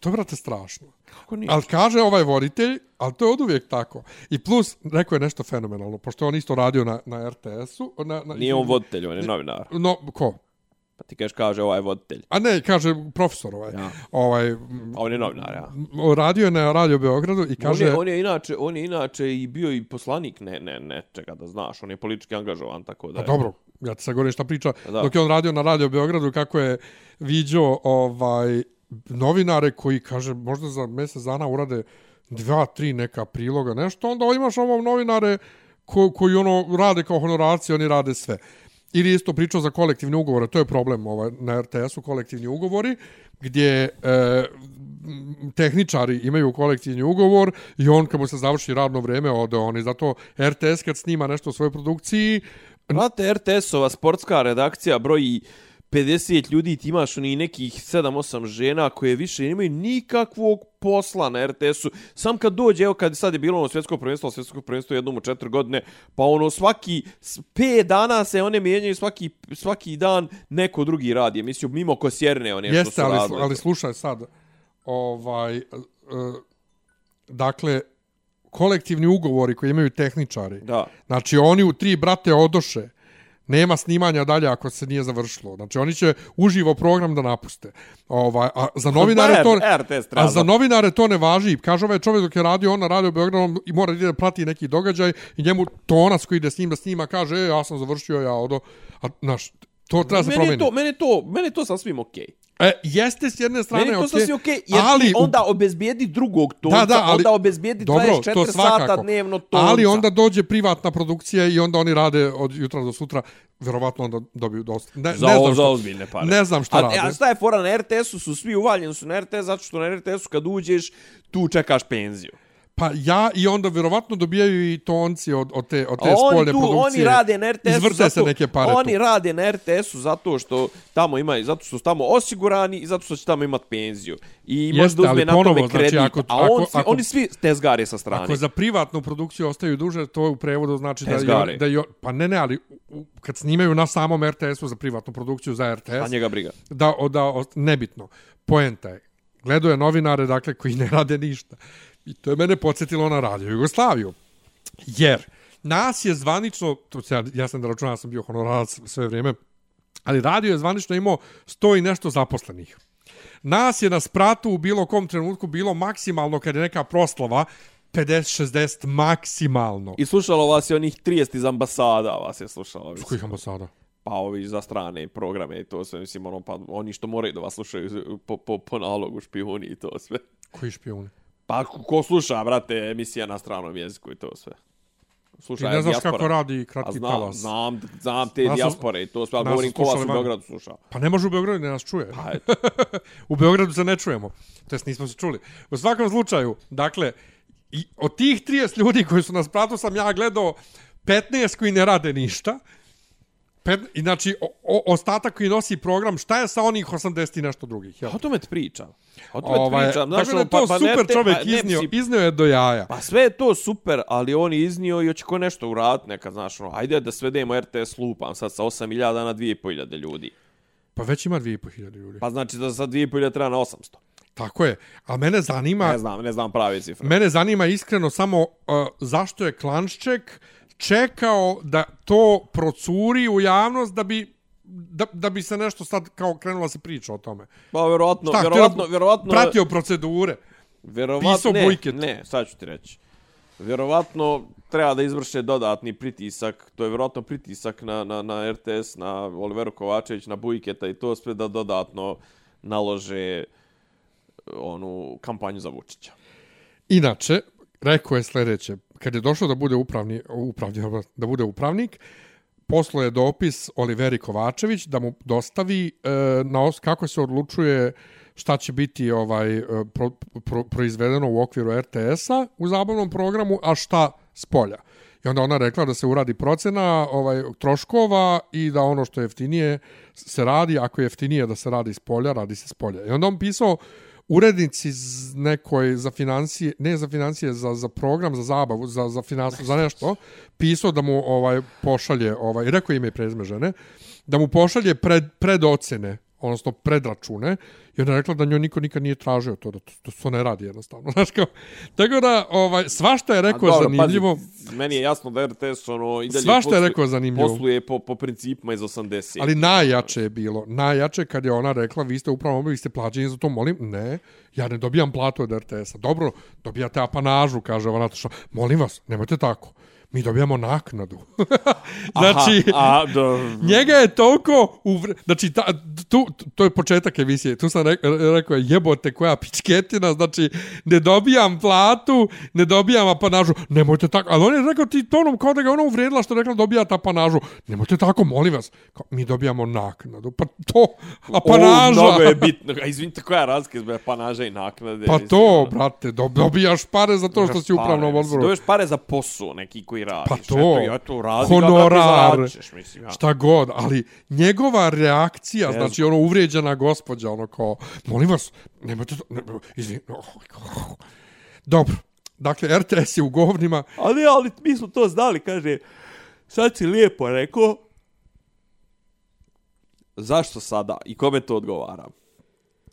To je, brate, strašno. Kako nije? Ali kaže ovaj voditelj, ali to je od uvijek tako. I plus, rekao je nešto fenomenalno, pošto on isto radio na, na RTS-u. Na, na, Nije on voditelj, on je novinar. No, ko? Pa ti kažeš kaže ovaj voditelj. A ne, kaže profesor ovaj. Ja. ovaj A on je novinar, ja. radio je na Radio Beogradu i kaže... On je, on je inače, on je inače i bio i poslanik, ne, ne, ne, čeka da znaš, on je politički angažovan, tako da. Pa je- dobro, ja ti sad govorim šta priča. Da. Dok je on radio na Radio Beogradu, kako je viđao ovaj, novinare koji, kaže, možda za mjesec dana urade dva, tri neka priloga, nešto, onda imaš ovo novinare ko, koji ono rade kao honorarci, oni rade sve. Ili isto pričao za kolektivne ugovore, to je problem ovaj, na RTS-u, kolektivni ugovori, gdje e, tehničari imaju kolektivni ugovor i on kad mu se završi radno vrijeme ode on i zato RTS kad snima nešto u svojoj produkciji Znate, RTS-ova sportska redakcija broji 50 ljudi, ti imaš oni nekih 7-8 žena koje više nemaju nikakvog posla na RTS-u. Sam kad dođe, evo kad sad je bilo ono svjetsko prvenstvo, svjetsko prvenstvo jednom u četiri godine, pa ono svaki s- pet dana se one mijenjaju svaki, svaki dan neko drugi radi emisiju, mimo Kosjerne one što Jeste, su ali, radili. ali slušaj sad, ovaj, e, dakle, kolektivni ugovori koji imaju tehničari, Da. znači oni u tri brate odoše, nema snimanja dalje ako se nije završilo. Znači oni će uživo program da napuste. Ovaj, a za novinare to a za novinare to ne važi. Kaže ovaj čovjek dok je radio on na radio Beogradu i mora da prati neki događaj i njemu tonac koji ide s njim da snima kaže e, ja sam završio ja odo. A, znaš, to treba se promijeniti. to, meni je to, meni to sasvim okej. E, jeste s jedne strane Meni je to okej, sasvim okej, jer ali onda obezbijedi drugog tonca, Da, da, ali- onda obezbijedi Dobro, 24 to sata dnevno tonca. Ali onda dođe privatna produkcija i onda oni rade od jutra do sutra, verovatno onda dobiju dosta. Ne, Za, ne znam za ozbiljne pare. ne znam šta a, rade. A šta je fora na RTS-u su svi uvaljeni su na RTS zato što na RTS-u kad uđeš tu čekaš penziju. Pa ja i onda verovatno dobijaju i tonci od, od te, od te A oni spoljne tu, produkcije. oni rade na RTS-u zato, se neke pare Oni tu. rade na RTS-u zato što tamo imaju, zato što su tamo osigurani i zato što će tamo imati penziju. I Jeste, možda uzme na ponovo, tome znači, kredit. ako- a on, ako- svi, ako- oni svi tezgare sa strane. Ako za privatnu produkciju ostaju duže, to u prevodu znači da, Tezgare. on, da on, pa ne ne, ali kad snimaju na samom RTS-u za privatnu produkciju za A RTS, njega briga. da, o- da o- nebitno. Poenta je, gledao je novinare, dakle, koji ne rade ništa. I to je mene podsjetilo na radio Jugoslaviju. Jer nas je zvanično, to se ja, ja sam da računam, ja sam bio honorarac sve vrijeme, ali radio je zvanično imao sto i nešto zaposlenih. Nas je na spratu u bilo kom trenutku bilo maksimalno, kad je neka proslava, 50-60 maksimalno. I slušalo vas je onih 30 iz ambasada, vas je slušalo. Mislim. kojih ambasada? pa ovi za strane programe i to sve, mislim, ono, pa oni što moraju da vas slušaju po, po, po nalogu špijuni i to sve. Koji špijuni? Pa ko sluša, brate, emisija na stranom jeziku i to sve. Ti Sluša ne znaš kako radi kratki znam, talas. znam, znam te Nas dijaspore i to sve, ali nas govorim ko vas u. Beogradu sluša. Pa ne može u Beogradu da nas čuje. Pa, u Beogradu se ne čujemo. To jest nismo se čuli. U svakom slučaju, dakle, i od tih 30 ljudi koji su na spratu sam ja gledao 15 koji ne rade ništa, Pet, i znači, o, o, ostatak koji nosi program, šta je sa onih 80 i nešto drugih? Jel? O tome ti pričam. O tome Ovaj, pričam. tako da je to super ne te- čovjek pa iznio, mislim, iznio je do jaja. Pa sve je to super, ali on je iznio i hoće ko nešto uraditi nekad, znaš, ono, ajde da svedemo RTS lupam sad sa 8000 na 2500 ljudi. Pa već ima 2500 ljudi. Pa znači da sa 2500 treba na 800. Tako je. A mene zanima, Ne znam, ne znam prave cifre. mene zanima iskreno samo uh, zašto je Klanšček čekao da to procuri u javnost da bi da, da bi se nešto sad kao krenula se priča o tome. Pa verovatno, Šta, verovatno, htio- verovatno, Pratio procedure. verovatno, pisao ne, bujket. ne, sad ću ti reći. Vjerovatno treba da izvrše dodatni pritisak, to je vjerovatno pritisak na, na, na RTS, na Oliveru Kovačević, na Bujketa i to sve da dodatno nalože onu kampanju za Vučića. Inače, rekao je sljedeće, kad je došao da bude upravni, upravni da bude upravnik, poslao je dopis Oliveri Kovačević da mu dostavi e, na os, kako se odlučuje šta će biti ovaj e, pro, pro, proizvedeno u okviru RTS-a u zabavnom programu, a šta spolja. I onda ona rekla da se uradi procena ovaj troškova i da ono što je jeftinije se radi, ako je jeftinije da se radi s polja, radi se s polja. I onda on pisao urednici nekoj za financije, ne za financije, za, za program, za zabavu, za, za finansiju, za nešto, pisao da mu ovaj pošalje, ovaj, rekao ime i prezme žene, da mu pošalje pred, predocene, odnosno predračune, i ona je rekla da njoj niko nikad nije tražio to, da to, to, ne radi jednostavno. Znaš kao, tako da, ovaj, svašta je rekao A dobro, zanimljivo. Pazi, meni je jasno da RTS ono i dalje Svašta je rekao zanimljivo. Posluje po, po principima iz 80. Ali najjače je bilo, najjače kad je ona rekla, vi ste upravo vi ste plaćeni za to, molim, ne, ja ne dobijam platu od RTS-a. Dobro, dobijate apanažu, kaže ona, što, molim vas, nemojte tako. Mi dobijamo naknadu. znači, Aha, a, do, njega je toliko uvre... Znači, ta, tu, to je početak emisije. Tu sam rekao, rekao je, jebote koja pičketina, znači, ne dobijam platu, ne dobijam apanažu. Nemojte tako. Ali on je rekao ti tonom kao da ga ona uvredila što je rekla dobijate apanažu. Nemojte tako, molim vas. Kao, mi dobijamo naknadu. Pa to, o, apanaža. mnogo je bitno. A izvinite, koja je razlika između apanaža i naknade? Pa to, ono, brate, dob- dobijaš pare za to što si u upravnom pare, mislim, odboru. Dobijaš pare za posao neki koji radiš. Pa to, Eto, ja to radi honorar, zarađuješ, mislim, ja. šta god, ali njegova reakcija, Ne znači ono uvrijeđena gospođa, ono kao, molim vas, nemojte to, ne, izvin, dobro, dakle, RTS je u govnima, Ali, ali mi smo to znali, kaže, sad si lijepo rekao, zašto sada i kome to odgovara?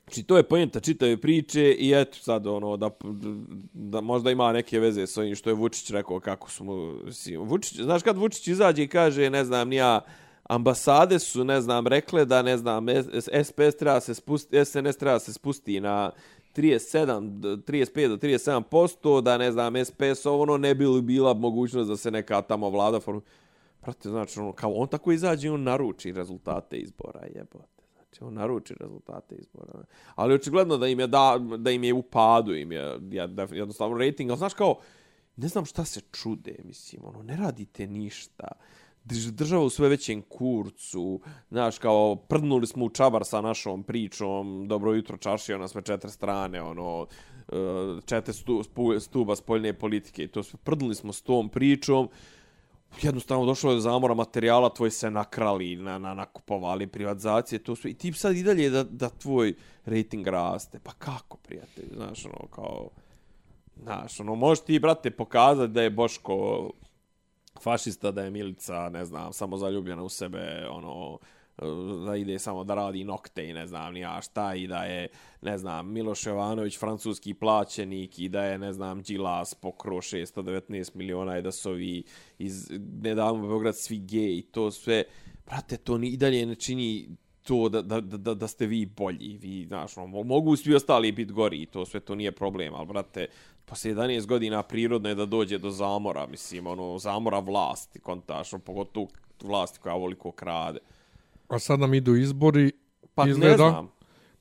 Znači, to je pojenta čitave priče i eto sad ono, da, da možda ima neke veze s ovim što je Vučić rekao kako su mu... si- Vučić, znaš kad Vučić izađe i kaže, ne znam, nija, ambasade su, ne znam, rekle da, ne znam, SPS treba se spusti, SNS treba se spusti na 37, 35 do 37 posto, da, ne znam, SPS ono ne bi li bila mogućnost da se neka tamo vlada formu... Prate, znači, ono, kao on tako izađe i on naruči rezultate izbora, jebote. Znači, on naruči rezultate izbora. Ali očigledno da im je, da, da im je u padu, im je ja, da, jednostavno rating, ali znaš kao, ne znam šta se čude, mislim, ono, ne radite ništa. Država u sve većem kurcu, znaš, kao, prdnuli smo u čabar sa našom pričom, dobro jutro čašio na sve četiri strane, ono, e, četiri stu, spu- stuba spoljne politike i to sve, prdnuli smo s tom pričom, jednostavno došlo je do zamora materijala, tvoj se nakrali, na, na, nakupovali privatizacije, to sve. I ti sad i dalje da, da tvoj rating raste. Pa kako, prijatelj? Znaš, ono, kao... Znaš, ono, možeš ti, brate, pokazati da je Boško fašista, da je Milica, ne znam, samo zaljubljena u sebe, ono, da ide samo da radi nokte i ne znam ni ja šta i da je, ne znam, Miloš Jovanović francuski plaćenik i da je, ne znam, Đilas pokro 619 miliona i da su ovi iz nedavno Beograd svi gej i to sve, brate, to ni i dalje ne čini to da, da, da, da ste vi bolji, vi, znaš, ono, mogu svi ostali biti gori i to sve, to nije problem, ali, brate, posle 11 godina prirodno je da dođe do zamora, mislim, ono, zamora vlasti, kontaš, ono, pogotovo vlasti koja ovoliko krade a sad nam idu izbori, Pa ne izgleda, znam.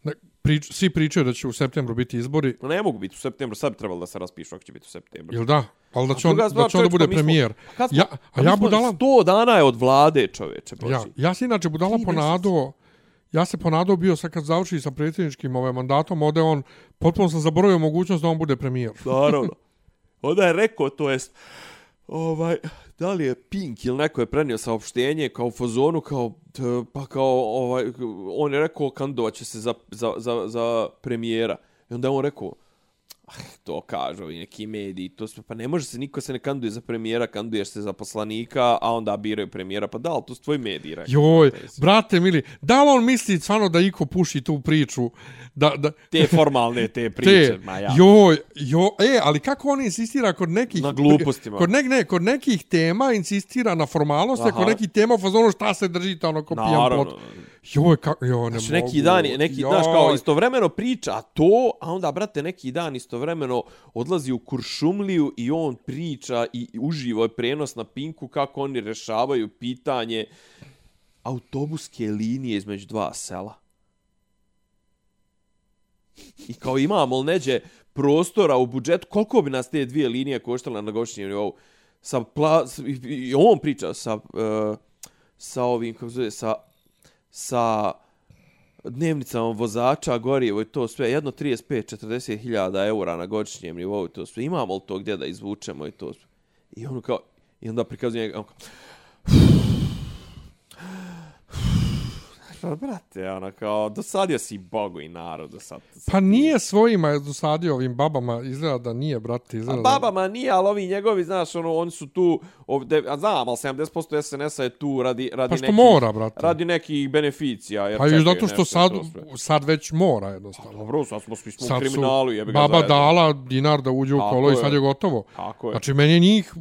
ne, prič, svi pričaju da će u septembru biti izbori, Ne mogu biti u septembru, sad bi trebalo da se raspišu ako će biti u septembru. jel da? Ali da će on, da će on da bude pa mi smo- premijer. Kad smo, Ja, a ja mi smo budala... 100 dana je od vlade, čoveče, Boži. Ja, ja se inače budala ponadao, ja se ponadao bio sad kad završi sa predsjedničkim ovaj mandatom, ode on, potpuno sam zaboravio mogućnost da on bude premijer. Naravno. Onda je rekao, to jest, ovaj, da li je Pink ili neko je prenio saopštenje kao u fazonu, kao, t, pa kao, ovaj, on je rekao kandovaće će se za, za, za, za premijera. I onda je on rekao, to kažu ovi neki mediji, to sve, pa ne može se, niko se ne kanduje za premijera, kanduješ se za poslanika, a onda biraju premijera, pa da, ali to su tvoji mediji, rekao. Joj, brate mili, da li on misli stvarno da iko puši tu priču? Da, da, Te formalne, te priče, te, ma ja. joj, jo, e, ali kako on insistira kod nekih... Na glupostima. Kod, nek, ne, kod nekih tema insistira na formalnosti, Aha. kod nekih tema u fazonu šta se držite, ono, ko pijan Naravno. Joj, kako, joj, ne Znači, mogu. neki dan, neki, Joj. znaš, kao istovremeno priča to, a onda, brate, neki dan istovremeno odlazi u Kuršumliju i on priča i uživo je prenos na Pinku kako oni rešavaju pitanje autobuske linije između dva sela. I kao imamo li neđe prostora u budžetu, koliko bi nas te dvije linije koštale na godišnjem nivou? Sa pla, i, on priča sa, uh, sa ovim, kako zove, sa, sa dnevnicama vozača, gorijevo i to sve, jedno 35-40 hiljada eura na godišnjem nivou i to sve. Imamo li to gdje da izvučemo i to sve? I on kao, i onda prikazuje njega, on kao, brate, ono, kao, dosadio si Bogu i narodu sad. Pa nije svojima je dosadio ovim babama, izgleda da nije, brate, A izgleda da... babama nije, ali ovi njegovi, znaš, ono, oni su tu, ovde, a znam, ali 70% SNS-a je tu radi, radi Pa što nekih, mora, brate. Radi nekih beneficija. Jer Pa još zato što i sad, sad već mora jednostavno. Dobro, sad smo svi smo u Sad kriminalu, su jebi ga baba zajedno. dala dinar da uđe u Tako kolo i je. sad je gotovo. Tako je. Znači, meni je njih,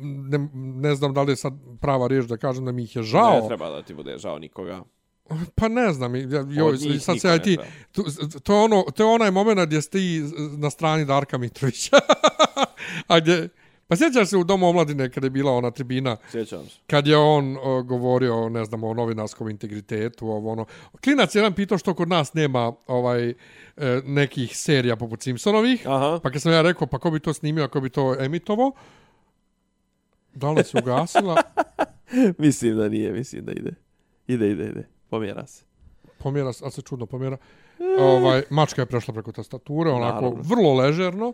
ne, ne znam da li je sad prava riječ da kažem da mi ih je žao. Ne treba da ti bude žao nikoga. Pa ne znam, ja, joj, sad niko se ja ti, tu, to, je ono, to je onaj moment gdje ste ti na strani Darka Mitrovića. A gdje, pa sjećaš se u Domu omladine kada je bila ona tribina, Sjećam se. kad je on o, govorio, ne znam, o novinarskom integritetu, ovo ono. Klinac je jedan pitao što kod nas nema ovaj e, nekih serija poput Simpsonovih, Aha. pa kad sam ja rekao, pa ko bi to snimio, ako bi to emitovo, da li se ugasila? mislim da nije, mislim da ide. Ide, ide, ide. Pomjera se. pomjera, a se čudno pomjera. Ovaj, mačka je prešla preko tastature, onako, Naravno. vrlo ležerno.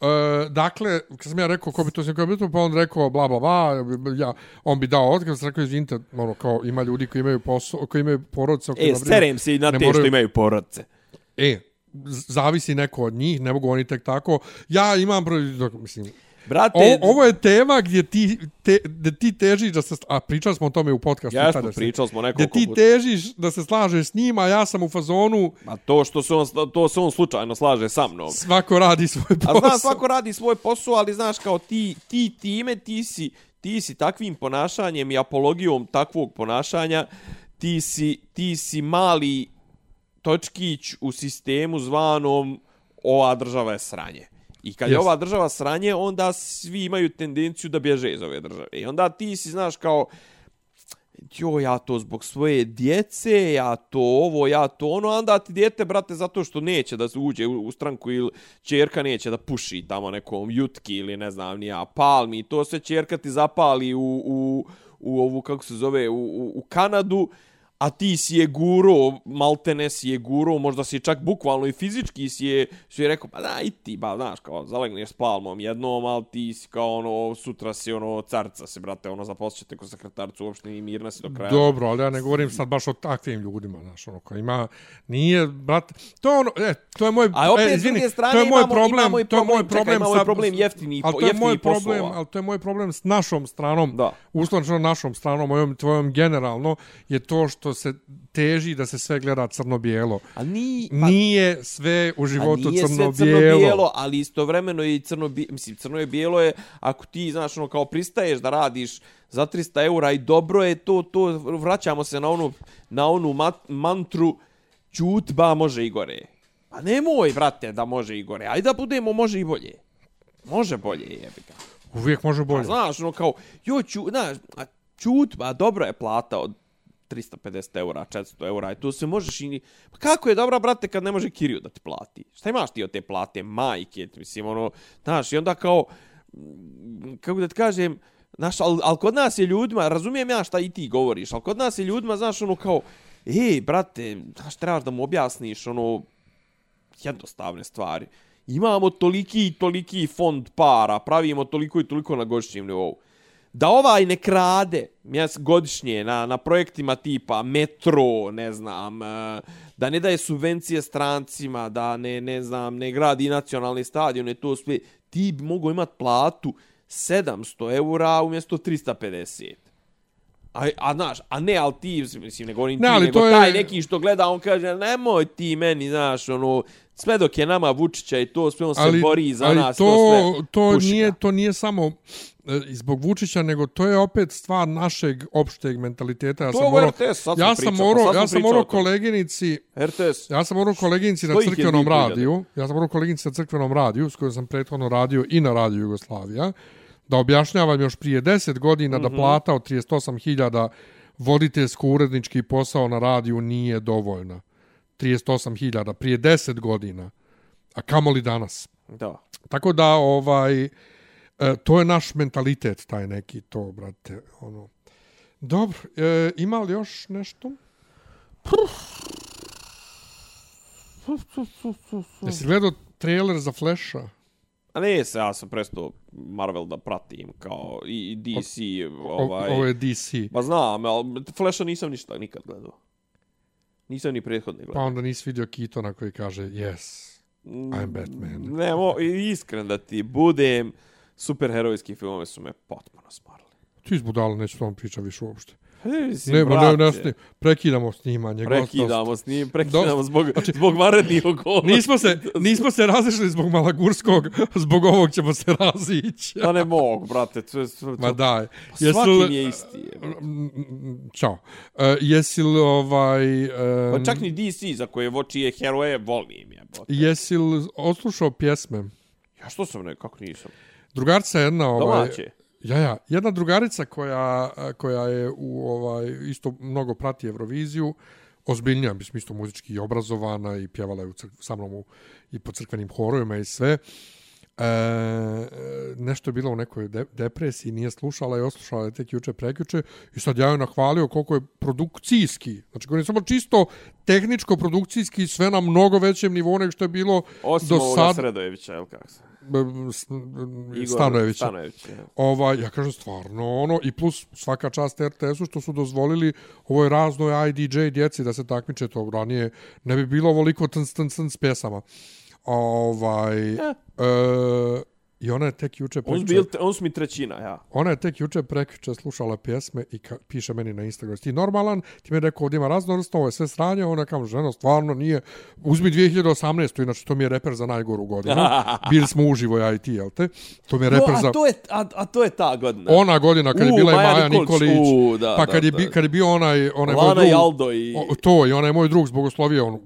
E, dakle, kad sam ja rekao ko bi to snimio, pa on rekao bla bla bla, ja, on bi dao otkaz, sam rekao izvinite, ono, kao ima ljudi koji imaju posao, koji imaju porodice, o E, serem se i na te moraju- što imaju porodce. E, zavisi neko od njih, ne mogu oni tek tako. Ja imam, mislim, Brate, o, ovo je tema gdje ti, te, gdje ti težiš da se, a pričali smo o tome u podcastu. ja tada smo pričali smo Gdje nekoliko ti puta. težiš da se slažeš s njima, a ja sam u fazonu, A to što se on, to se on slučajno slaže sa mnom. svako radi svoj A posao. znaš, svako radi svoj posao, ali znaš, kao ti, ti time, ti si, ti si takvim ponašanjem i apologijom takvog ponašanja, ti si, ti si mali točkić u sistemu zvanom ova država je sranje. I kad je Jest. ova država sranje, onda svi imaju tendenciju da bježe iz ove države. I onda ti si, znaš, kao, jo, ja to zbog svoje djece, ja to ovo, ja to ono, onda ti djete, brate, zato što neće da se uđe u, u stranku ili čerka neće da puši tamo nekom jutki ili ne znam ni ja, palmi, i to sve čerka ti zapali u, u, u ovu, kako se zove, u, u, u Kanadu, a ti si je guro, maltene si je guro, možda si čak bukvalno i fizički si je, si je rekao, pa da, i ti, ba, znaš, kao, zalegneš s palmom jednom, ali ti si kao, ono, sutra si, ono, carca se, brate, ono, zaposlićete ko sekretarcu uopšte i mirna si do kraja. Dobro, ali ja ne govorim sad baš o takvim ljudima, znaš, ono, koji ima, nije, brate, to je ono, e, to je moj, A opet, e, izvini, to je moj imamo- problem, imamo i to je moj problem- čekaj, imamo sa- problem jeftinih ali to je moj jeftinih problem, poslova. ali to je moj problem s našom stranom, Da. uslovno našom stranom, mojom, tvojom generalno, je to što se teži da se sve gleda crno-bijelo. A ni, pa, Nije sve u životu a nije sve crno-bijelo. crno-bijelo, ali istovremeno i crno mislim, crno je bijelo je, ako ti, znaš, ono, kao pristaješ da radiš za 300 eura i dobro je to, to, vraćamo se na onu, na onu mat, mantru, čut, ba, može i gore. Pa nemoj, brate, da može i gore. Ajde da budemo, može i bolje. Može bolje, jebi ga. Uvijek može Pa, bolje. znaš, ono kao, jo, ču, znaš, a čut, ba, dobro je plata od 350 eura, 400 eura, i tu se možeš i... Pa kako je dobra, brate, kad ne može Kiriju da ti plati? Šta imaš ti od te plate? Majke, mislim, ono, znaš, i onda kao, mm, kako da ti kažem, znaš, ali al kod nas je ljudima, razumijem ja šta i ti govoriš, ali kod nas je ljudima, znaš, ono kao, ej, brate, znaš, trebaš da mu objasniš, ono, jednostavne stvari. imamo toliki i toliki fond para, pravimo toliko i toliko na godišnjem nivou. Da ovaj ne krade mjes godišnje na, na projektima tipa metro, ne znam, e, da ne daje subvencije strancima, da ne, ne znam, ne gradi nacionalni stadion, ne to sve, ti bi mogo imat platu 700 eura umjesto 350. A, a znaš, a ne, ali ti, mislim, ne govorim Ne, ti, ali nego je- taj neki što gleda, on kaže, nemoj ti meni, znaš, ono, sve dok je nama Vučića i to, sve on se bori za ali nas, to, to sve to nije to nije samo e, zbog Vučića nego to je opet stvar našeg opšteg mentaliteta ja To sam morao RTS, sad ja sam morao pa ja sam morao koleginici RTS. Ja sam morao koleginici na crkvenom 2000? radiju, ja sam morao koleginici na crkvenom radiju, s kojom sam prethodno radio i na radiju Jugoslavija, da objašnjavam još prije 10 godina Mhm. da plata od 38.000 voditeljsko-urednički posao na radiju nije dovoljna. 38.000 prije 10 godina. A kamoli danas? Da. Tako da, ovaj, e, to je naš mentalitet, taj neki, to, brate, ono. Dobro, e, ima li još nešto? Jesi gledao trailer za Flasha? A ne se, ja sam prestao Marvel da pratim, kao i, DC, ovaj... O, ovo je DC. Pa znam, ali Flasha nisam ništa nikad gledao. Nisam ni prethodni Pa gledao. onda nisi vidio Kitona koji kaže yes, I'm Batman. Ne, mo, iskren da ti budem, superherojski filmove su me potpuno smorili. Ti izbudalo, neću s tom pričam više uopšte. Ne, ne, ne, brate, ne, prekidamo snimanje. Prekidamo s njim, prekidamo Dosta. zbog, Znači, zbog varednih okolnosti. Nismo se, nismo se razišli zbog Malagurskog, zbog ovog ćemo se razići. Pa ne mogu, brate. To, to, Ma daj. Svaki mi je isti. je. Mm, Ćao. Uh, jesi li ovaj... Um, Pa čak ni DC za koje vo čije heroje volim je. Jesi li odslušao pjesme? Ja što sam ne, kako nisam? Drugarica jedna... Ovaj, Domaće. Ja, ja. Jedna drugarica koja, koja je u ovaj isto mnogo prati Euroviziju, ozbiljnija, mislim, isto muzički i obrazovana i pjevala je u crk, sa mnom u, i po crkvenim horovima i sve. E, nešto je bilo u nekoj de, depresiji, nije slušala i oslušala je tek juče prekjuče i sad ja joj nahvalio koliko je produkcijski, znači govorim samo čisto tehničko produkcijski sve na mnogo većem nivou nego što je bilo Osim do ovoga sad Sredojevića, jel kako se? s- Igor Stanojevića. Stanojević, ja. Ja kažem stvarno ono, i plus svaka čast RTS-u što su dozvolili ovoj raznoj IDJ djeci da se takmiče to ranije, ne bi bilo ovoliko tns, tns, tns pesama. Ovaj, e, I ona je tek juče On, bil, on su mi trećina, ja. ona je tek juče prekjuče slušala pjesme i ka, piše meni na Instagramu, ti normalan, ti mi je rekao ovdje ima raznovrstno, ovo je sve sranje, ona kam ženo, stvarno nije, uzmi 2018. inače to mi je reper za najgoru godinu, bili smo uživo ja i ti, jel te? To mi je reper No, za... a, to je, a, a to je ta godina. Ona godina kad je bila i Maja Maja Nikolić, Nikolić, u, da, pa da, kad, je, da. bi, kad je bio onaj, onaj moj Lana drug, i Aldo i... o, to i onaj moj drug zbogoslovio, on,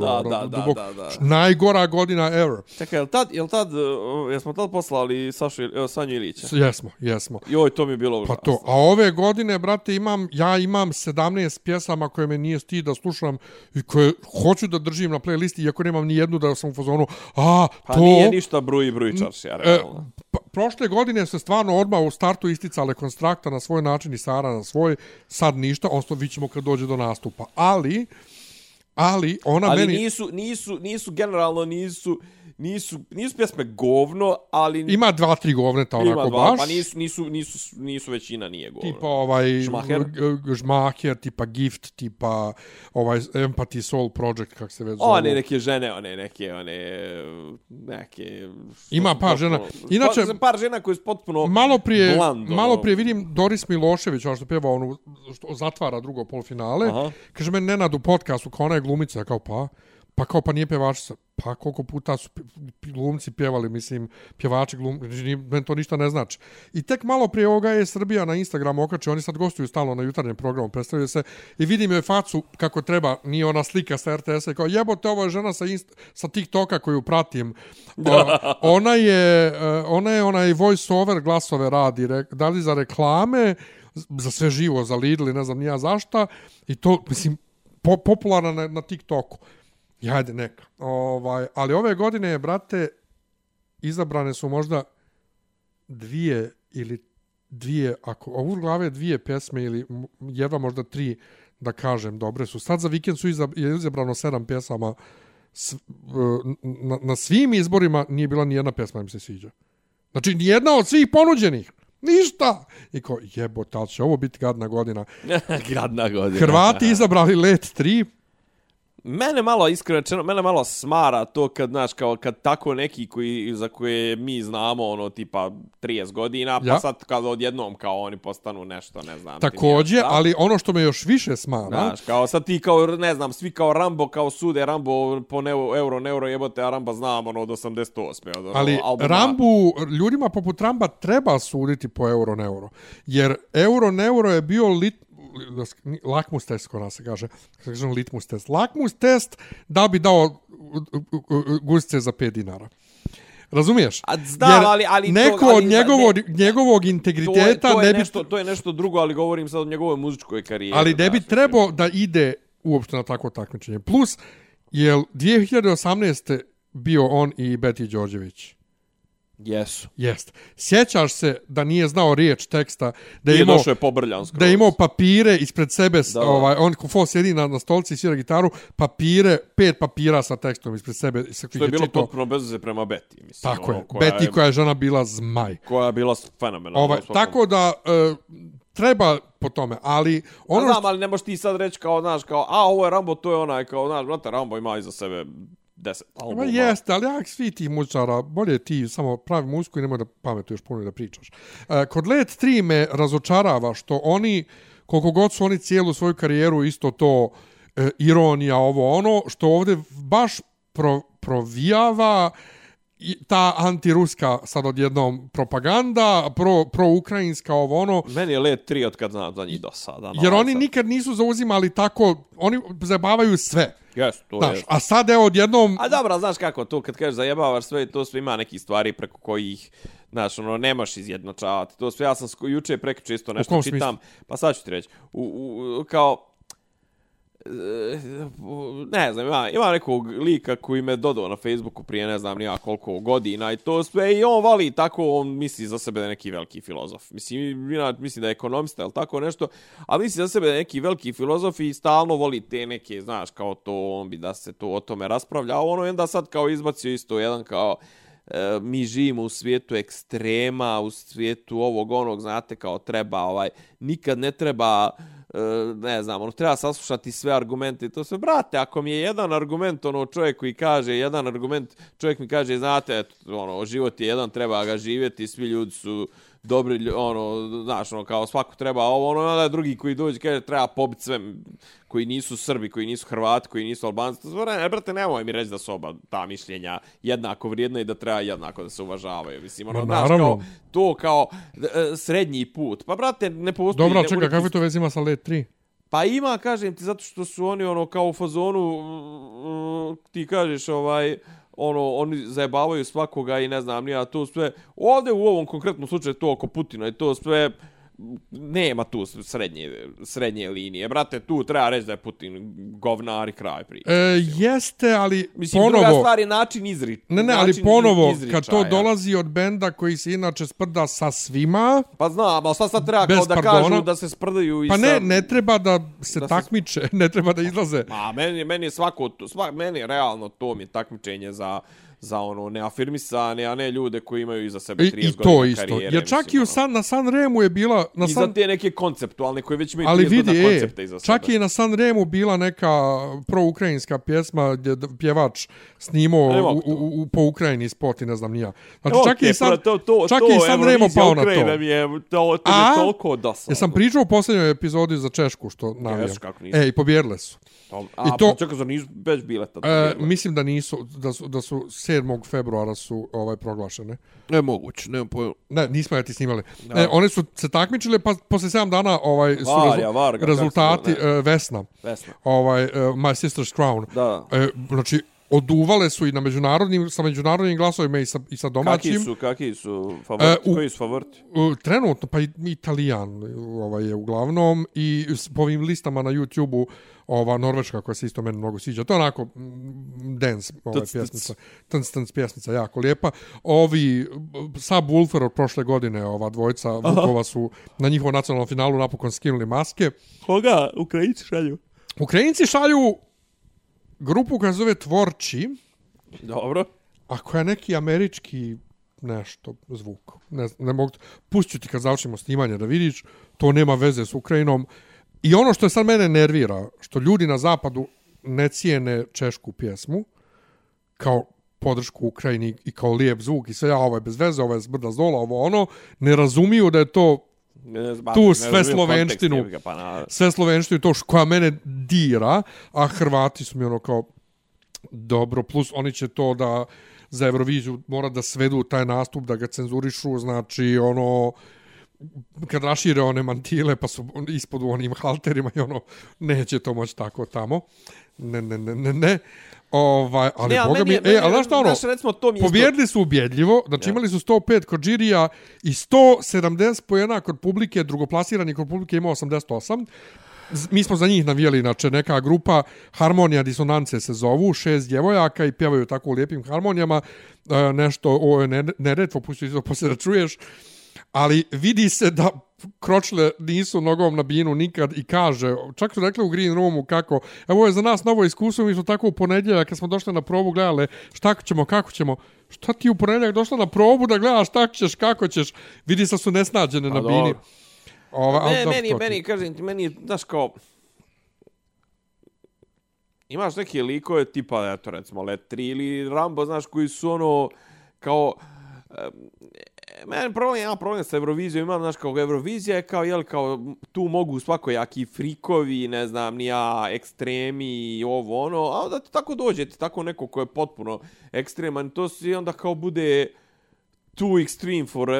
Da, da, da, dubok- da, da. najgora godina ever. Čekaj, jel tad, jel tad, uh, jesmo tad poslali Sašu, evo, Sanju Ilića? Jesmo, jesmo. Joj, to mi je bilo Pa užasno. to, a ove godine, brate, imam, ja imam 17 pjesama koje me nije stid da slušam i koje hoću da držim na playlisti, iako nemam ni jednu da sam u fazonu, a, Pa to... nije ništa bruj, bruj čaršija, E, realno. pa, prošle godine se stvarno odmah u startu isticale konstrakta na svoj način i Sara na svoj, sad ništa, odnosno vi ćemo kad dođe do nastupa. Ali, ali ona ali meni... nisu, nisu, nisu, generalno nisu, nisu, nisu pjesme govno, ali Ima dva, tri govneta onako ima dva, baš. pa nisu, nisu, nisu, nisu većina nije govno. tipa ovaj Žmaher? žmaher, tipa gift, tipa ovaj empathy soul project kak se već zove. One neke žene, one neke, one, neke... Ima par potpuno- žena. Inače- Pa, par žena koje su potpuno... malo prije bland, ono. malo prije vidim Doris Milošević ona što pjeva onu što zatvara drugo polfinale. Aha. Kaže meni Nenad u podcastu kao ona je glumica kao pa pa kao pa nije pjevačica. Pa koliko puta su glumci pjevali, mislim, pjevači glum, ni- meni to ništa ne znači. I tek malo prije ovoga je Srbija na Instagramu okače, oni sad gostuju stalno na jutarnjem programu, predstavljaju se i vidim joj facu kako treba, nije ona slika sa RTS-a i kao jebote, ovo je žena sa, inst sa TikToka koju pratim. O, ona je, e, ona je onaj voice over glasove radi, re, da li za reklame, za sve živo, za Lidl ne znam nija zašta, i to, mislim, po, popularna na, na TikToku. I Ajde, neka. Ovaj, ali ove godine brate, izabrane su možda dvije ili dvije, ako ovu glave dvije pesme ili jedva možda tri, da kažem, dobre su. Sad za vikend su izabrano sedam pjesama s, uh, na, na svim izborima nije bila ni jedna pesma mi se sviđa. Znači, ni jedna od svih ponuđenih. Ništa. I ko, jebote, ali će ovo biti gadna godina. Gadna godina. Hrvati izabrali Let 3, Mene malo iskreno rečeno, mene malo smara to kad znaš kao kad tako neki koji za koje mi znamo ono tipa 30 godina, pa Ja. sad kad odjednom kao oni postanu nešto, ne znam. takođe, ali ono što me još više smara, Znaš, kao sad ti kao, ne znam, svi kao Rambo, kao sude Rambo po ne, euro, ne euro jebote, a Ramba znam ono od 88. Od, ono, ali albuma. Rambu, ljudima poput Ramba treba suditi po euro ne euro. Jer euro ne euro je bio lit, lakmus test, kod nas se kaže, kažem litmus test. Lakmus test da bi dao guzice za 5 dinara. Razumiješ? A znam, Jer ali- ali to- neko ali od ne- njegovog, njegovog to je, integriteta to je ne bi... nešto, to je nešto drugo, ali govorim sad o njegovoj muzičkoj karijeri. ali ne bi trebao da ide uopšte na takvo takmičenje. Plus, jel 2018. bio on i Beti Đorđević? Jesu. Jest. Sjećaš se da nije znao riječ teksta, da je imao, došao je pobrljan skroz. da je imao papire ispred sebe, Da, ovaj, on ko sjedi na, na stolci i svira gitaru, papire, pet papira sa tekstom ispred sebe. Sa Što je bilo potpuno bez veze prema Beti, mislim. Tako ono, je. koja Beti koja je žena bila zmaj. koja je bila fenomenalna. Ovaj, svakom- tako da e, treba po tome, ali Ono ono znam, ali ne možeš ti sad reći kao, znaš, kao, a ovo je Rambo, to je onaj, kao, znaš, brate, Rambo ima iza sebe deset albuma. Ma jeste, ali jak svi ti muzičara, bolje ti samo pravi muziku i nemoj da pametuješ puno i da pričaš. E, kod Let 3 me razočarava što oni, koliko god su oni cijelu svoju karijeru isto to e, ironija, ovo ono, što ovdje baš pro, provijava i ta antiruska sad odjednom propaganda, pro, pro-ukrajinska ovo ono, Meni je let 3 od kad znam za njih do sada. jer oni sad- nikad nisu zauzimali tako, oni zabavaju sve. Jes, to Znaš, je. a sad evo odjednom... A dobro, znaš kako, to kad kažeš zajebavaš sve, to sve ima neki stvari preko kojih, znaš, ono, nemaš izjednačavati. To sve, ja sam juče preko čisto nešto čitam, pa sad ću ti reći, u, u, kao, Eh, ne znam, ima, ima nekog lika koji me dodao na Facebooku prije ne znam nija koliko godina i to sve i on vali tako, on misli za sebe da je neki veliki filozof. Mislim, ina, mislim da je ekonomista ili tako nešto, a misli za sebe da je neki veliki filozof i stalno voli te neke, znaš, kao to, on bi da se to o tome raspravlja, a ono je onda sad kao izbacio isto jedan kao, eh, mi živimo u svijetu ekstrema, u svijetu ovog onog, znate, kao treba, ovaj, nikad ne treba, E, ne znam, ono, treba saslušati sve argumente i to sve, brate, ako mi je jedan argument, ono, čovjek koji kaže, jedan argument, čovjek mi kaže, znate, eto, ono, život je jedan, treba ga živjeti, svi ljudi su dobri, ono, znaš, ono, kao svako treba ovo, ono, onda drugi koji dođe kaže, treba pobiti sve koji nisu Srbi, koji nisu Hrvati, koji nisu Albanci. To sve, ne, brate, nemoj mi reći da su oba ta mišljenja jednako vrijedna i da treba jednako da se uvažavaju. Mislim, ono, znaš, kao, to kao e, srednji put. Pa, brate, ne postoji... Dobro, čekaj, uvijek- kakve to veze ima sa Let 3? Pa ima, kažem ti, zato što su oni ono kao u fazonu, mm, ti kažeš ovaj, ono, oni zajebavaju svakoga i ne znam, nija to sve. Ovde u ovom konkretnom slučaju to oko Putina i to sve, nema tu srednje, srednje linije. Brate, tu treba reći da je Putin govnar i kraj priče. E, jeste, ali Mislim, ponovo... druga stvar je način izri. Ne, ne, ali ponovo, izričaja. kad to dolazi od benda koji se inače sprda sa svima, Pa znam, ali sad sad treba kao da pardona. kažu da se sprdaju i pa sa... ne, ne treba da se Da se- takmiče, ne treba da izlaze. A meni, meni je svako, svak, meni realno to mi je takmičenje za, za ono neafirmisane, a ne ljude koji imaju iza sebe I, 30 I godina to isto. karijere. Jer čak mislim, i u ono. San, na San Remu je bila... Na I za San, te neke konceptualne koji već imaju ali 30 vidi, godina koncepta iza čak sebe. je i na San Remu bila neka proukrajinska pjesma gdje pjevač snimao u, u, u, po Ukrajini spot i ne znam nija. Znači, čak je i San, to, to, čak to, i San Remo pao na to. Mi je, to, to A? je toliko dosadno. Jesam pričao u posljednjoj epizodi za Češku, što navijam. kako nisam. E, i pobjedile su. A, i to- pa čekaj, zar nisu već bile tad? E, mislim da nisu, da su, da su 7. februara su ovaj proglašene. ne moguće, nemam pojma. Ne, nismo ja ti snimali. E, one su se takmičile, pa posle 7 dana ovaj, su Varja, rezu- Varga, rezultati se e, Vesna. Vesna. Ovaj, e, My Sister's Crown. Da. E, znači, oduvale su i na međunarodnim, sa međunarodnim glasovima i sa, i sa domaćim. Kakvi su, kakvi su favoriti? E, u- Koji su favoriti? Uh, trenutno, pa i Italijan ovaj, je uglavnom i s- po ovim listama na YouTube-u ova Norveška koja se isto meni mnogo sviđa. To je onako mm, dance ovaj, Tuc, tuc. pjesmica. Tnc, tnc pjesmica, jako lijepa. Ovi, Sub Wolfer od prošle godine, ova dvojica Vukova su na njihovom nacionalnom finalu napokon skinuli maske. Koga? Ukrajinci šalju? Ukrajinci šalju grupu koja se zove Tvorči, Dobro. a koja je neki američki nešto zvuk. Ne, ne mogu, pustit ću ti kad završimo snimanje da vidiš, to nema veze s Ukrajinom. I ono što je sad mene nervira, što ljudi na zapadu ne cijene češku pjesmu, kao podršku Ukrajini i kao lijep zvuk i sve, a ovo je bez veze, ovo je zbrda zdola, ovo ono, ne razumiju da je to Ne znam, Tu ne sve slovenštinu. kontekst, Pa na... sve slovenštinu to što koja mene dira, a Hrvati su mi ono kao dobro, plus oni će to da za Euroviziju mora da svedu taj nastup, da ga cenzurišu, znači ono kad rašire one mantile pa su ispod u onim halterima i ono neće to moći tako tamo. Ne, ne, ne, ne, ne. Ovaj, ali Ne, boga mi, je- e, ali znaš šta ono, znaš, recimo, to mi pobjedili su ubjedljivo, znači imali su 105 kod žirija i 170 pojena kod publike, drugoplasirani kod publike imao 88. Z- Mi smo za njih navijeli, znači neka grupa Harmonija disonance se zovu, šest djevojaka i pjevaju tako u lijepim harmonijama, e, nešto, ovo je ne- neretvo, pusti to poslije da čuješ, ali vidi se da kročle nisu nogom na binu nikad i kaže, čak su rekli u Green Roomu kako, evo je za nas novo iskustvo, mi smo tako u ponedjeljak kad smo došli na probu gledali šta ćemo, kako ćemo, šta ti u ponedjeljak došla na probu da gledaš šta ćeš, kako ćeš, vidi se su nesnađene na Pa bini. dobro. Ova, ali Ne, meni, to meni, kažem ti, meni, znaš kao, imaš neke likove tipa, eto recimo, Let 3 ili Rambo, znaš, koji su ono, kao, um, meni problem, ja problem sa Eurovizijom, imam, znaš, kao Eurovizija je kao, jel, kao, tu mogu svakojaki frikovi, ne znam, ni ja, ekstremi i ovo, ono, a onda ti tako dođe, ti tako neko ko je potpuno ekstreman, to si onda kao bude too extreme for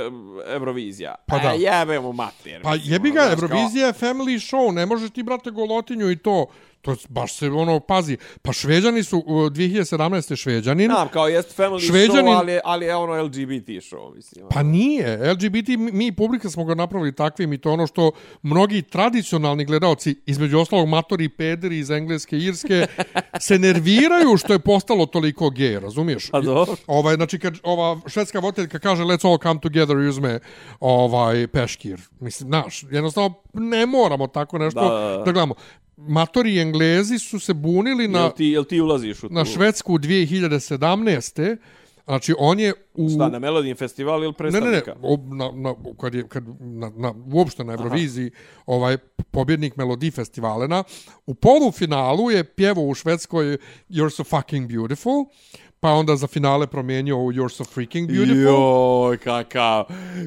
Eurovizija. Pa da. E, jebemo mater. Pa jebi ono, ga, Eurovizija je family show, ne možeš ti, brate, golotinju i to. To baš se ono pazi. Pa Šveđani su uh, 2017. Šveđanin. Znam, kao jest family Šveđanin- show, ali, ali je ono LGBT show, mislim. ono. Pa nije. LGBT, mi- publika smo ga napravili takvim i to ono što mnogi tradicionalni gledaoci, između ostalog matori i pederi iz Engleske i Irske, se nerviraju što je postalo toliko gej, razumiješ? Pa dobro. Ovaj, znači, kad ova švedska voditeljka kaže let's all come together i uzme ovaj, peškir. Mislim, znaš, jednostavno ne moramo tako nešto Da, da, da, da. da gledamo. Matori i Englezi su se bunili na, Jel ti, jel ti ulaziš u tu? na Švedsku 2017. Znači, on je u... Šta, na Melodin festival ili Ne, ne, ne, predstavnika? o, na, na, kad je, kad, na, na, uopšte na Euroviziji, ovaj pobjednik Melodi festivalena, u polufinalu je pjevao u Švedskoj You're so fucking beautiful, pa onda za finale promijenio u You're so freaking beautiful. Joj, kakav,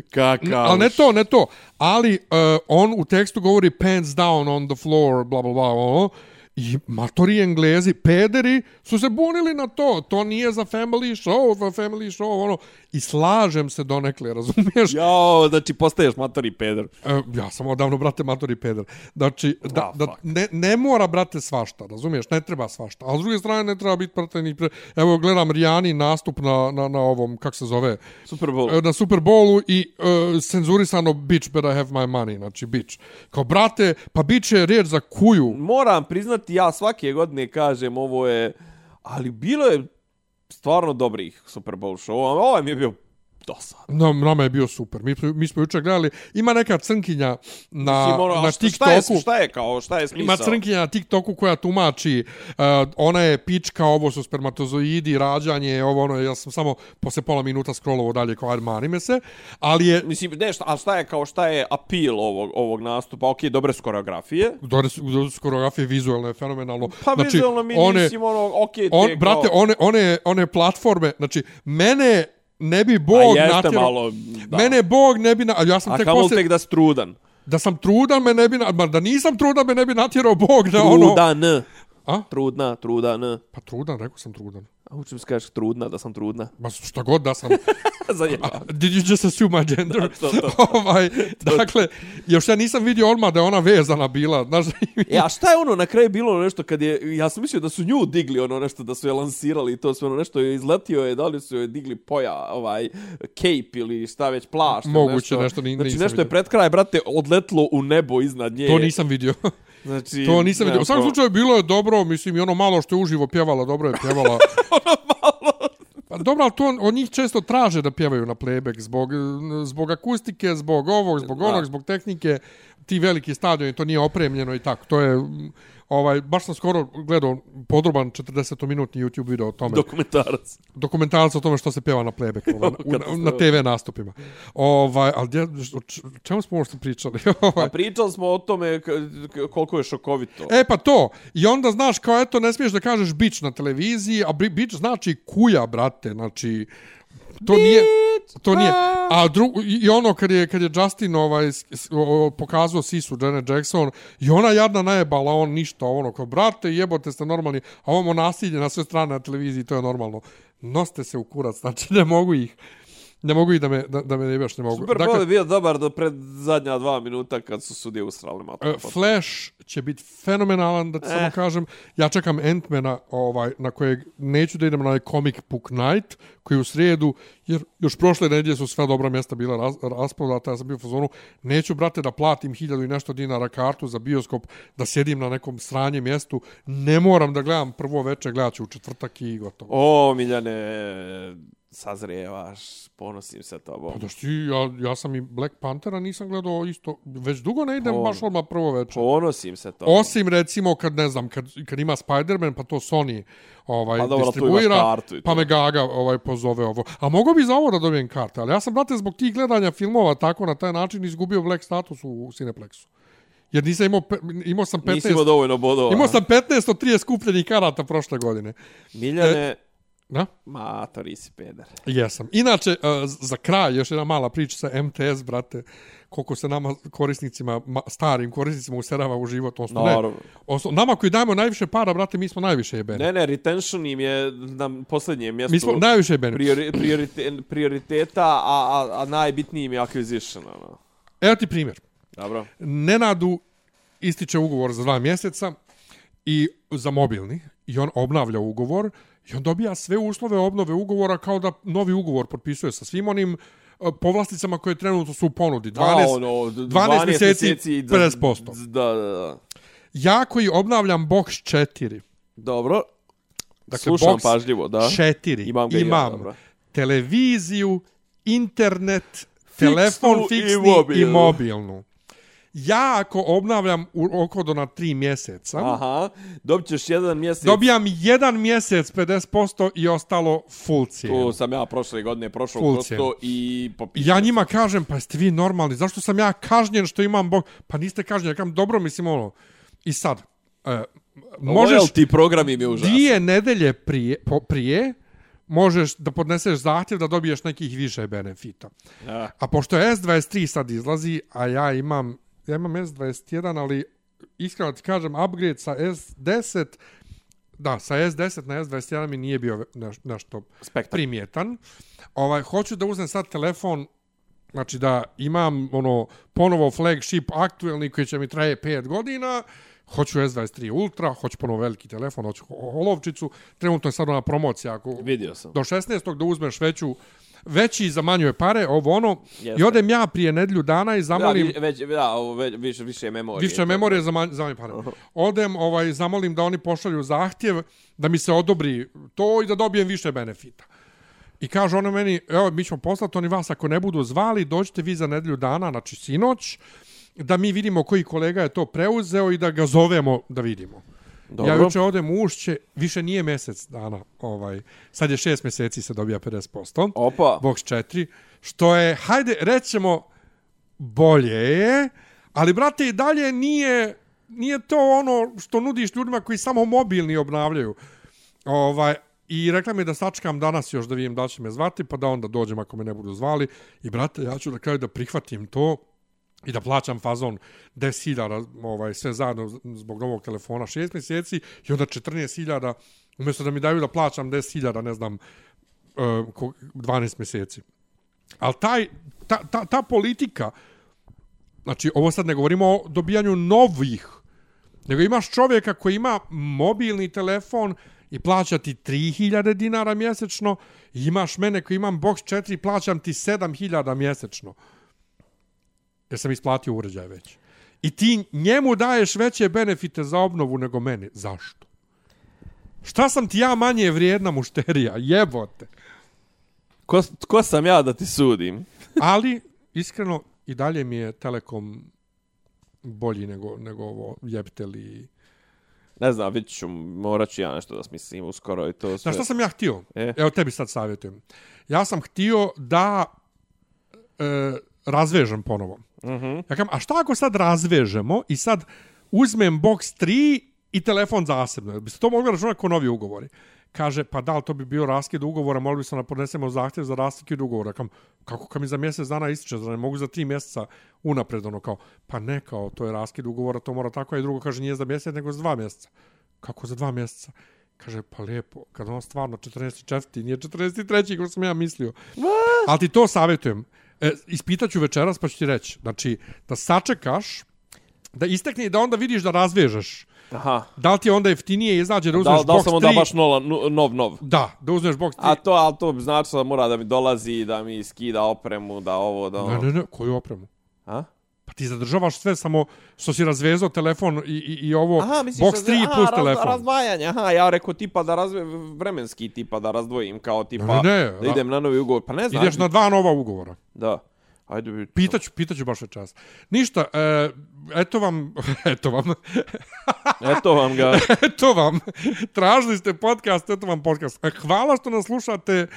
kakav. Ali ne to, ne to. Ali uh, on u tekstu govori pants down on the floor, bla, bla, bla, ono. I matori englezi, pederi, su se bunili na to. To nije za family show, za family show, ono. I slažem se donekle, razumiješ? Jao, znači postaješ matori peder. E, ja sam odavno, brate, matori peder. Znači, da, Ah, da fuck. ne, ne mora, brate, svašta, razumiješ? Ne treba svašta. A s druge strane, ne treba biti, brate, ni pre... Evo, gledam Rijani nastup na, na, na ovom, kako se zove, Super Bowl. e, na Super Bowlu i uh, cenzurisano bitch better have my money, znači bitch. Kao, brate, pa bitch je riječ za kuju. Moram priznati, ja svake godine kažem ovo je... Ali bilo je stvarno dobrih Super Bowl show. Ovaj mi je bio dosadan. No, nama je bio super. Mi, mi smo jučer gledali. Ima neka crnkinja na, Mislim, ono, a na šta- Šta je, TikToku. šta je kao, šta je smisao? Ima crnkinja na TikToku koja tumači, uh, ona je pička, ovo su spermatozoidi, rađanje, ovo ono, ja sam samo posle pola minuta scrollovo dalje kao mani me se, ali je Mislim, ne, šta, ali šta je kao, šta je appeal ovog, ovog nastupa? Ok, dobre su koreografije. dobre dobre su koreografije vizualno je fenomenalno. Pa znači, vizualno mi one, mislim, ono, ok, on, kao... brate, one, one, one platforme, znači, mene ne bi A Bog jeste natjerao... malo, da. Mene Bog ne bi... Na, a ja sam A tek kamo tek da si trudan. Da sam trudan, me ne bi... Na, ma da nisam trudan, me ne bi natjerao Bog da ono... Trudan. A? Trudna, trudan. Pa trudan, rekao sam trudan. A učim se kažeš trudna, da sam trudna. Ma šta god da sam... Zajeba. Did you just assume my gender? to, to. ovaj, dakle, još ja nisam vidio odmah da je ona vezana bila. Znaš, E, a šta je ono na kraju bilo ono nešto kad je, ja sam mislio da su nju digli ono nešto, da su je lansirali i to sve ono nešto je izletio je, da li su je digli poja, ovaj, cape ili šta već plašt. Moguće, nešto ni- Znači nisam nešto je vidio. pred kraj, brate, odletlo u nebo iznad nje. to nisam vidio. Znači, to nisam vidio. U svakom slučaju bilo je dobro, mislim, i ono malo što je uživo pjevala, dobro je pjevala. ono malo. Pa dobro, ali to on, od njih često traže da pjevaju na playback zbog, zbog akustike, zbog ovog, zbog Da. onog, zbog tehnike. Ti veliki stadioni, to nije opremljeno i tako. To je Ovaj, baš sam skoro gledao podroban 40-minutni YouTube video o tome. Dokumentarac. dokumentarac o tome što se pjeva na playback ovaj, na, na TV nastupima. Ovaj, č- čemu smo možda pričali? Pa Ovaj. pričali smo o tome koliko je šokovito. E pa to. I onda znaš kao eto ne smiješ da kažeš bić na televiziji, a bi- bić znači kuja, brate. Znači to nije to nije. A dru, i ono kad je kad je Justin ovaj pokazao sisu Janet Jackson i ona jadna najebala on ništa ono kao brate jebote ste normalni a ovo nasilje na sve strane na televiziji to je normalno noste se u kurac znači ne mogu ih ne mogu ih da me da, da me ne baš ne mogu Super Bowl je bio dobar do pred zadnja dva minuta kad su sudije usrali mato. E, Flash će biti fenomenalan, da ti Eh. samo kažem. Ja čekam Ant-mana, ovaj, na kojeg neću da idem na ovaj Comic Book Night, koji je u srijedu, jer još prošle nedjelje su sva dobra mjesta bila raz, rasprodata, ja sam bio u fazonu, neću, brate, da platim hiljadu i nešto dinara kartu za bioskop, da sjedim na nekom sranjem mjestu, ne moram da gledam prvo veče, gledat ću u četvrtak i gotovo. O, Miljane, sazrijevaš, ponosim se tobom. Pa da što ja, ja sam i Black Panthera nisam gledao isto, već dugo ne idem Pon- baš odmah prvo veče. Ponosim se tobom. Osim recimo kad ne znam kad kad ima Spider-Man pa to Sony ovaj Pa dobro, distribuira pa me Gaga ovaj pozove ovo. A mogo bi za ovo da dobijem karte, ali ja sam brate zbog tih gledanja filmova tako na taj način izgubio Black status u Cineplexu. Jer nisam imao imao sam 15 Nisi imao dovoljno bodova. Imao sam 15 od 30 skupljenih karata prošle godine. Miljane, Da? matori si peder. Jesam. Inače, uh, za kraj, još jedna mala priča sa MTS, brate, koliko se nama korisnicima, ma, starim korisnicima userava u život. Osno, ne, osno, nama koji dajemo najviše para, brate, mi smo najviše jebeni. Ne, ne, retention im je na posljednjem mjestu Mi smo najviše jebeni. priori, priorite, prioriteta, a, a, a najbitniji im je acquisition. Ono. Evo ti primjer. Dobro. Nenadu ističe ugovor za dva mjeseca i za mobilni i on obnavlja ugovor i on dobija sve uslove obnove ugovora kao da novi ugovor potpisuje sa svim onim e, povlasticama koje trenutno su u ponudi. 12, A, ono, 12 mjeseci, da- 50%. Da, da, da. Ja koji obnavljam Box 4, Dobro. Dakle, Slušam box pažljivo, da. 4, Imam ga ja, imam dobro. televiziju, internet, telefon i fiksni i mobilnu. Ja ako obnavljam u oko do na 3 mjeseca, Aha, dobit ćeš jedan mjesec. dobijam jedan mjesec 50% i ostalo full cijenu. Tu sam ja prošle godine prošao Full to i popisao. Ja njima kažem, pa jeste vi normalni, zašto sam ja kažnjen što imam bog... Pa niste kažnjeni, ja kažem, dobro, mislim ono. I sad, e, možeš ti programi mi je užasno. dvije nedelje prije, po, prije, možeš da podneseš zahtjev da dobiješ nekih više benefita. Ja. A pošto S23 sad izlazi, a ja imam, ja imam S21, ali iskreno ti kažem, upgrade sa S10, da, sa S10 na S21 mi nije bio neš, nešto Spektar. primjetan. Ovaj, hoću da uzmem sad telefon, znači da imam ono ponovo flagship aktuelni koji će mi traje 5 godina, hoću S23 Ultra, hoću ponovo veliki telefon, hoću olovčicu, trenutno je sad ona promocija, ako Vidio sam. do 16. da uzmeš veću veći za manje pare, ovo ono, Jeste. i odem ja prije nedlju dana i zamolim... Da, već, da, ovo već, više, više memorije. Više memorije za manje, za manje pare. Odem, ovaj, zamolim da oni pošalju zahtjev da mi se odobri to i da dobijem više benefita. I kaže ono meni, evo, mi ćemo poslati oni vas ako ne budu zvali, dođite vi za nedelju dana, znači sinoć, da mi vidimo koji kolega je to preuzeo i da ga zovemo da vidimo. Dobro. Ja juče odem u ušće, više nije mjesec dana, ovaj, sad je šest mjeseci se dobija 50%. Opa. Box 4, što je, hajde, rećemo, bolje je, ali, brate, i dalje nije, nije to ono što nudiš ljudima koji samo mobilni obnavljaju. Ovaj, I rekla mi da sačekam danas još da vidim da će me zvati, pa da onda dođem ako me ne budu zvali. I, brate, ja ću na kraju da prihvatim to i da plaćam fazon 10.000 ovaj, sve zajedno zbog novog telefona 6 mjeseci i onda 14.000 umjesto da mi daju da plaćam 10.000 ne znam e, 12 mjeseci. Ali taj, ta, ta, ta politika, znači ovo sad ne govorimo o dobijanju novih, nego imaš čovjeka koji ima mobilni telefon i plaća ti 3000 dinara mjesečno i imaš mene koji imam box 4 plaćam ti 7000 mjesečno. Jer sam isplatio uređaj već. I ti njemu daješ veće benefite za obnovu nego meni. Zašto? Šta sam ti ja manje vrijedna mušterija? Jebote. Ko, ko sam ja da ti sudim? Ali, iskreno, i dalje mi je Telekom bolji nego, nego ovo Jebtel i Ne znam, vidit ću, morat ću ja nešto da smislim uskoro i to sve. Znaš šta sam ja htio? E? Evo tebi sad savjetujem. Ja sam htio da e, razvežem ponovo. -huh. Ja kam, a šta ako sad razvežemo i sad uzmem box 3 i telefon zasebno? Biste to mogli računati kao novi ugovori? Kaže, pa da, to bi bio raskid ugovora, mogli bi se da podnesemo zahtjev za raskid ugovora. Kam, kako kad mi za mjesec dana ističe, da ne mogu za tri mjeseca unapred, ono kao, pa ne kao, to je raskid ugovora, to mora tako, a i drugo kaže, nije za mjesec, nego za dva mjeseca. Kako za dva mjeseca? Kaže, pa lijepo, kad on stvarno 44. nije 43. kao što sam ja mislio. Ali ti to savjetujem. E, ispitaću večeras pa ću ti reći. Znači, da sačekaš, da istekne i da onda vidiš da razvežeš. Aha. Da li ti je onda jeftinije izađe da uzmeš Da, da li box sam 3? onda baš nola, nov, nov? Da, da uzmeš box 3. A to, ali to znači da mora da mi dolazi, da mi skida opremu, da ovo, da ono. Ne, ne, ne, koju opremu? A? Pa ti zadržavaš sve samo što si razvezao telefon i, i, i ovo Aha, misliš box da- 3 aha, plus raz- telefon. Razdvajanje, aha, ja rekao tipa da razve, vremenski tipa da razdvojim, kao tipa Ne, ne, da idem na novi ugovor, pa ne znam. Ideš na dva nova ugovora. Da. Ajde bi... Pitaću, pitaću baš večeras. Ništa, e, eto vam, eto vam, Eto vam ga. eto vam, tražili ste podcast, eto vam podcast. Hvala što nas slušate,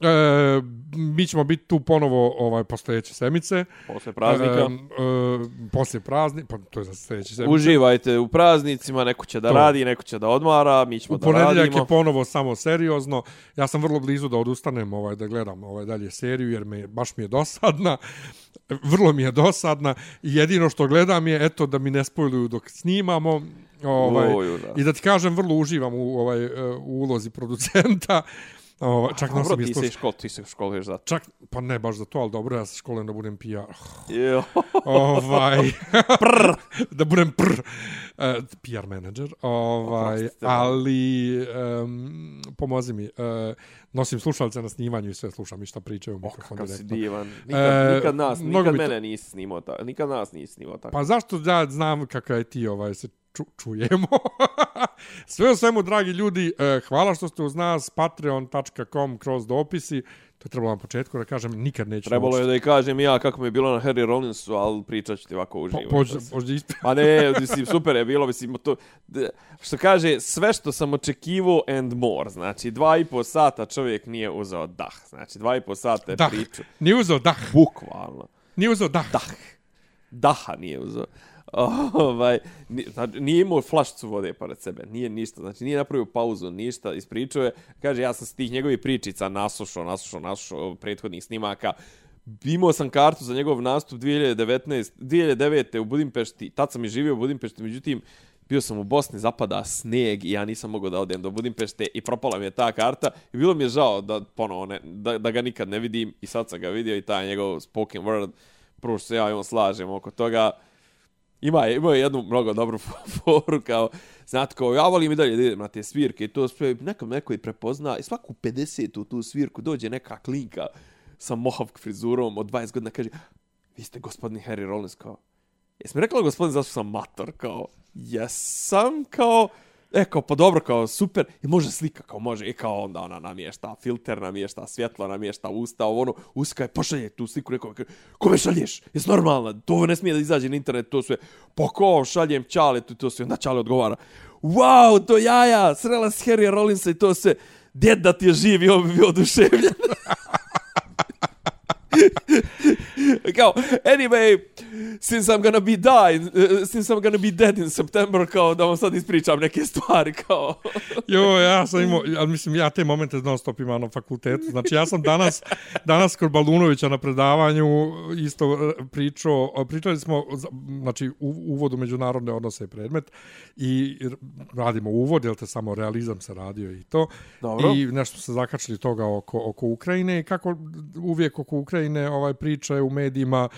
e, mi ćemo biti tu ponovo ovaj, po sljedeće semice. Posle praznika. E, e, poslije praznika, pa to je za sljedeće semice. Uživajte u praznicima, neko će da To. radi, neko će da odmara, mi ćemo U da ponedjeljak radimo. je ponovo samo seriozno. Ja sam vrlo blizu da odustanem ovaj da gledam ovaj dalje seriju jer me baš mi je dosadna. Vrlo mi je dosadna jedino što gledam je eto da mi ne spojluju dok snimamo. Ovaj Oj, užas. i da ti kažem vrlo uživam u ovaj e, u ulozi producenta. Ovaj čak Dobro, nosim ti se isto škol, ti se školuješ za to. čak pa ne baš za to, al dobro ja se školujem da budem PR. Jo. ovaj prr. da budem pr uh, PR menadžer ovaj Oprostite. ali um, pomozi mi uh, nosim slušalice na snimanju i sve slušam i šta pričaju u mikrofon Kakav si divan. Nikad, E, nikad nas, nikad bi to- mene nisi snimao tako. Nikad nas nisi snimao tako. Pa zašto ja znam kakav je ti ovaj se ču, čujemo. sve u svemu dragi ljudi, uh, hvala što ste uz nas patreon.com kroz dopisi. To je trebalo na početku da kažem, nikad neću Trebalo je da i kažem ja kako mi je bilo na Harry Rollinsu, ali pričat ću ti ovako uživo. Po, pođe, pođe isp... Pa ne, mislim, super je bilo, mislim, to, što kaže, sve što sam očekivao and more, znači, dva i po sata čovjek nije uzeo dah, znači, dva i po sata je Dah. priču, Nije uzeo dah. bukvalno, Nije uzeo dah. dah, daha nije uzeo. ovaj, ni- znači, nije imao flašcu vode pored sebe, nije ništa, znači nije napravio pauzu, ništa, ispričao je, kaže, ja sam s tih njegovih pričica naslušao, naslušao, naslušao prethodnih snimaka, imao sam kartu za njegov nastup 2019, 2009. u Budimpešti, tad sam i živio u Budimpešti, međutim, bio sam u Bosni, zapada snijeg i ja nisam mogao da odem do Budimpešte i propala mi je ta karta i bilo mi je žao da ponovo ne, da, da ga nikad ne vidim i sad sam ga vidio i taj njegov spoken word, prvo što se ja i on slažemo oko toga, ima je, ima je jednu mnogo dobru foru kao, znate, kao, ja volim i dalje da idem na te svirke i to sve, neka neko i prepozna i svaku 50 u tu svirku dođe neka klinka sa mohavk frizurom od 20 godina kaže, vi ste gospodin Harry Rollins, kao, jesam rekla gospodin zašto sam mator, kao, jesam, kao, E, kao, pa dobro, kao, super, i može slika, kao, može, i kao, onda ona namješta filter, namješta svjetlo, namješta usta, ovo, ono, uska je, pošalje tu sliku, rekao, kome šalješ, jes normalna, to ne smije da izađe na internet, to sve, pa ko, šaljem Čale, tu to sve, onda Čale odgovara, wow, to jaja, srela s Harry Rollinsa i to sve, djed da ti je živ i on bi bio oduševljen. kao, anyway, since I'm gonna be die, uh, since I'm gonna be dead in September, kao da vam sad ispričam neke stvari, kao... Jo, ja sam imao, ali mislim, ja te momente non stop imam na fakultetu. Znači, ja sam danas, danas kod Balunovića na predavanju isto e, pričao, pričali smo, znači, u uvodu međunarodne odnose je predmet i radimo uvod, jel te samo realizam se radio i to. Dobro. I nešto se zakačili toga oko, oko Ukrajine i kako uvijek oko Ukrajine ovaj priča je u medijima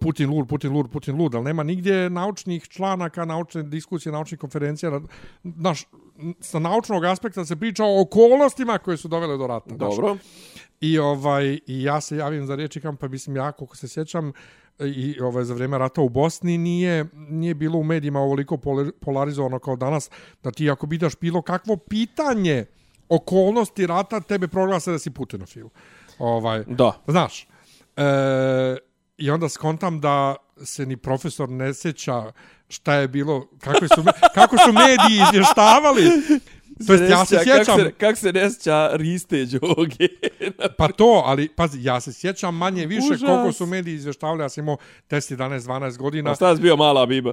Putin lud, Putin lud, Putin lud, ali nema nigdje naučnih članaka, naučne diskusije, naučnih konferencija, na- naš, sa naučnog aspekta se priča o okolnostima koje su dovele do rata. Dobro. I ovaj i ja se javim za riječ i kam pa mislim ja koliko se sjećam i ovaj za vrijeme rata u Bosni nije nije bilo u medijima ovoliko polar- polarizovano kao danas da ti ako bitaš bilo kakvo pitanje okolnosti rata tebe proglase da si Putinofil. Ovaj Da. Znaš, e, i onda skontam da se ni profesor ne sjeća šta je bilo, kako su, kako su mediji izvještavali. To jest, ja se sjećam, Kako se, kak se ne sjeća Riste Đoge? pa to, ali pazi, ja se sjećam manje više Užas. koliko su mediji izvještavali, ja sam imao 10, 11, 12 godina, A šta si bio mala biba?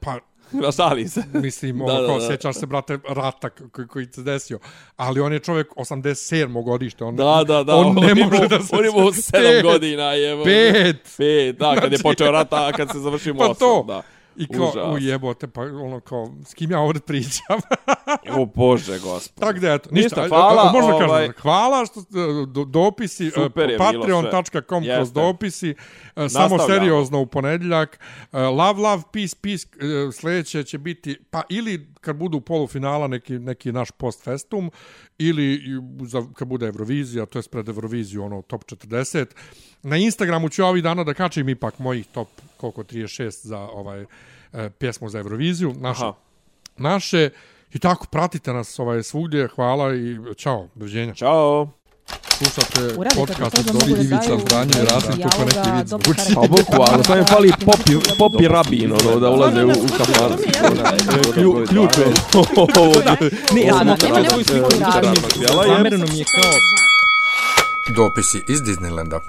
pa Šali se. mislim, Da, ono, da, da. sjećaš se, brate, rata koji, koji se desio. Ali on je čovjek 87. godište. On, Da, da, da. On ne je može da se... On je imao sedam Pet, godina, jevo. Pet. Pet, da, kad je Znači- počeo rata, a kad se završio Pa osam, to. da. I kao, Užas. ujebote, pa ono kao, s kim ja ovdje pričam? O Bože, gospod. Tako da, eto, Ništa, ništa, hvala, a, možda ovaj- kažem, hvala što ste, do, dopisi, e, bilo patreon.com kroz dopisi, e, samo Nastavljamo. seriozno u ponedjeljak, e, love, love, peace, peace, e, sljedeće će biti, pa ili kad budu polufinala neki, neki naš post festum, ili za, kad bude Eurovizija, to je pred Euroviziju, ono, top 40. Na Instagramu ću ovih dana da kačim ipak mojih top, koliko, 36 za ovaj, e, pjesmu za Euroviziju. Naša, Aha. naše i tako pratite nas ovaj svugdje hvala i čao doviđenja Ćao. Slušate podcast to, od to Dobri mogu da Ivica daju Zdanje i Rasim dijaloga, kako neki. Pa bukvalno, samo im fali popi, popi rabin, ono, da ulaze u, u kafan. Klju, ključ je. Ne, ja, nema tražili, svoj e, je- Zamereno mi je kao Dopisi iz Disneylanda.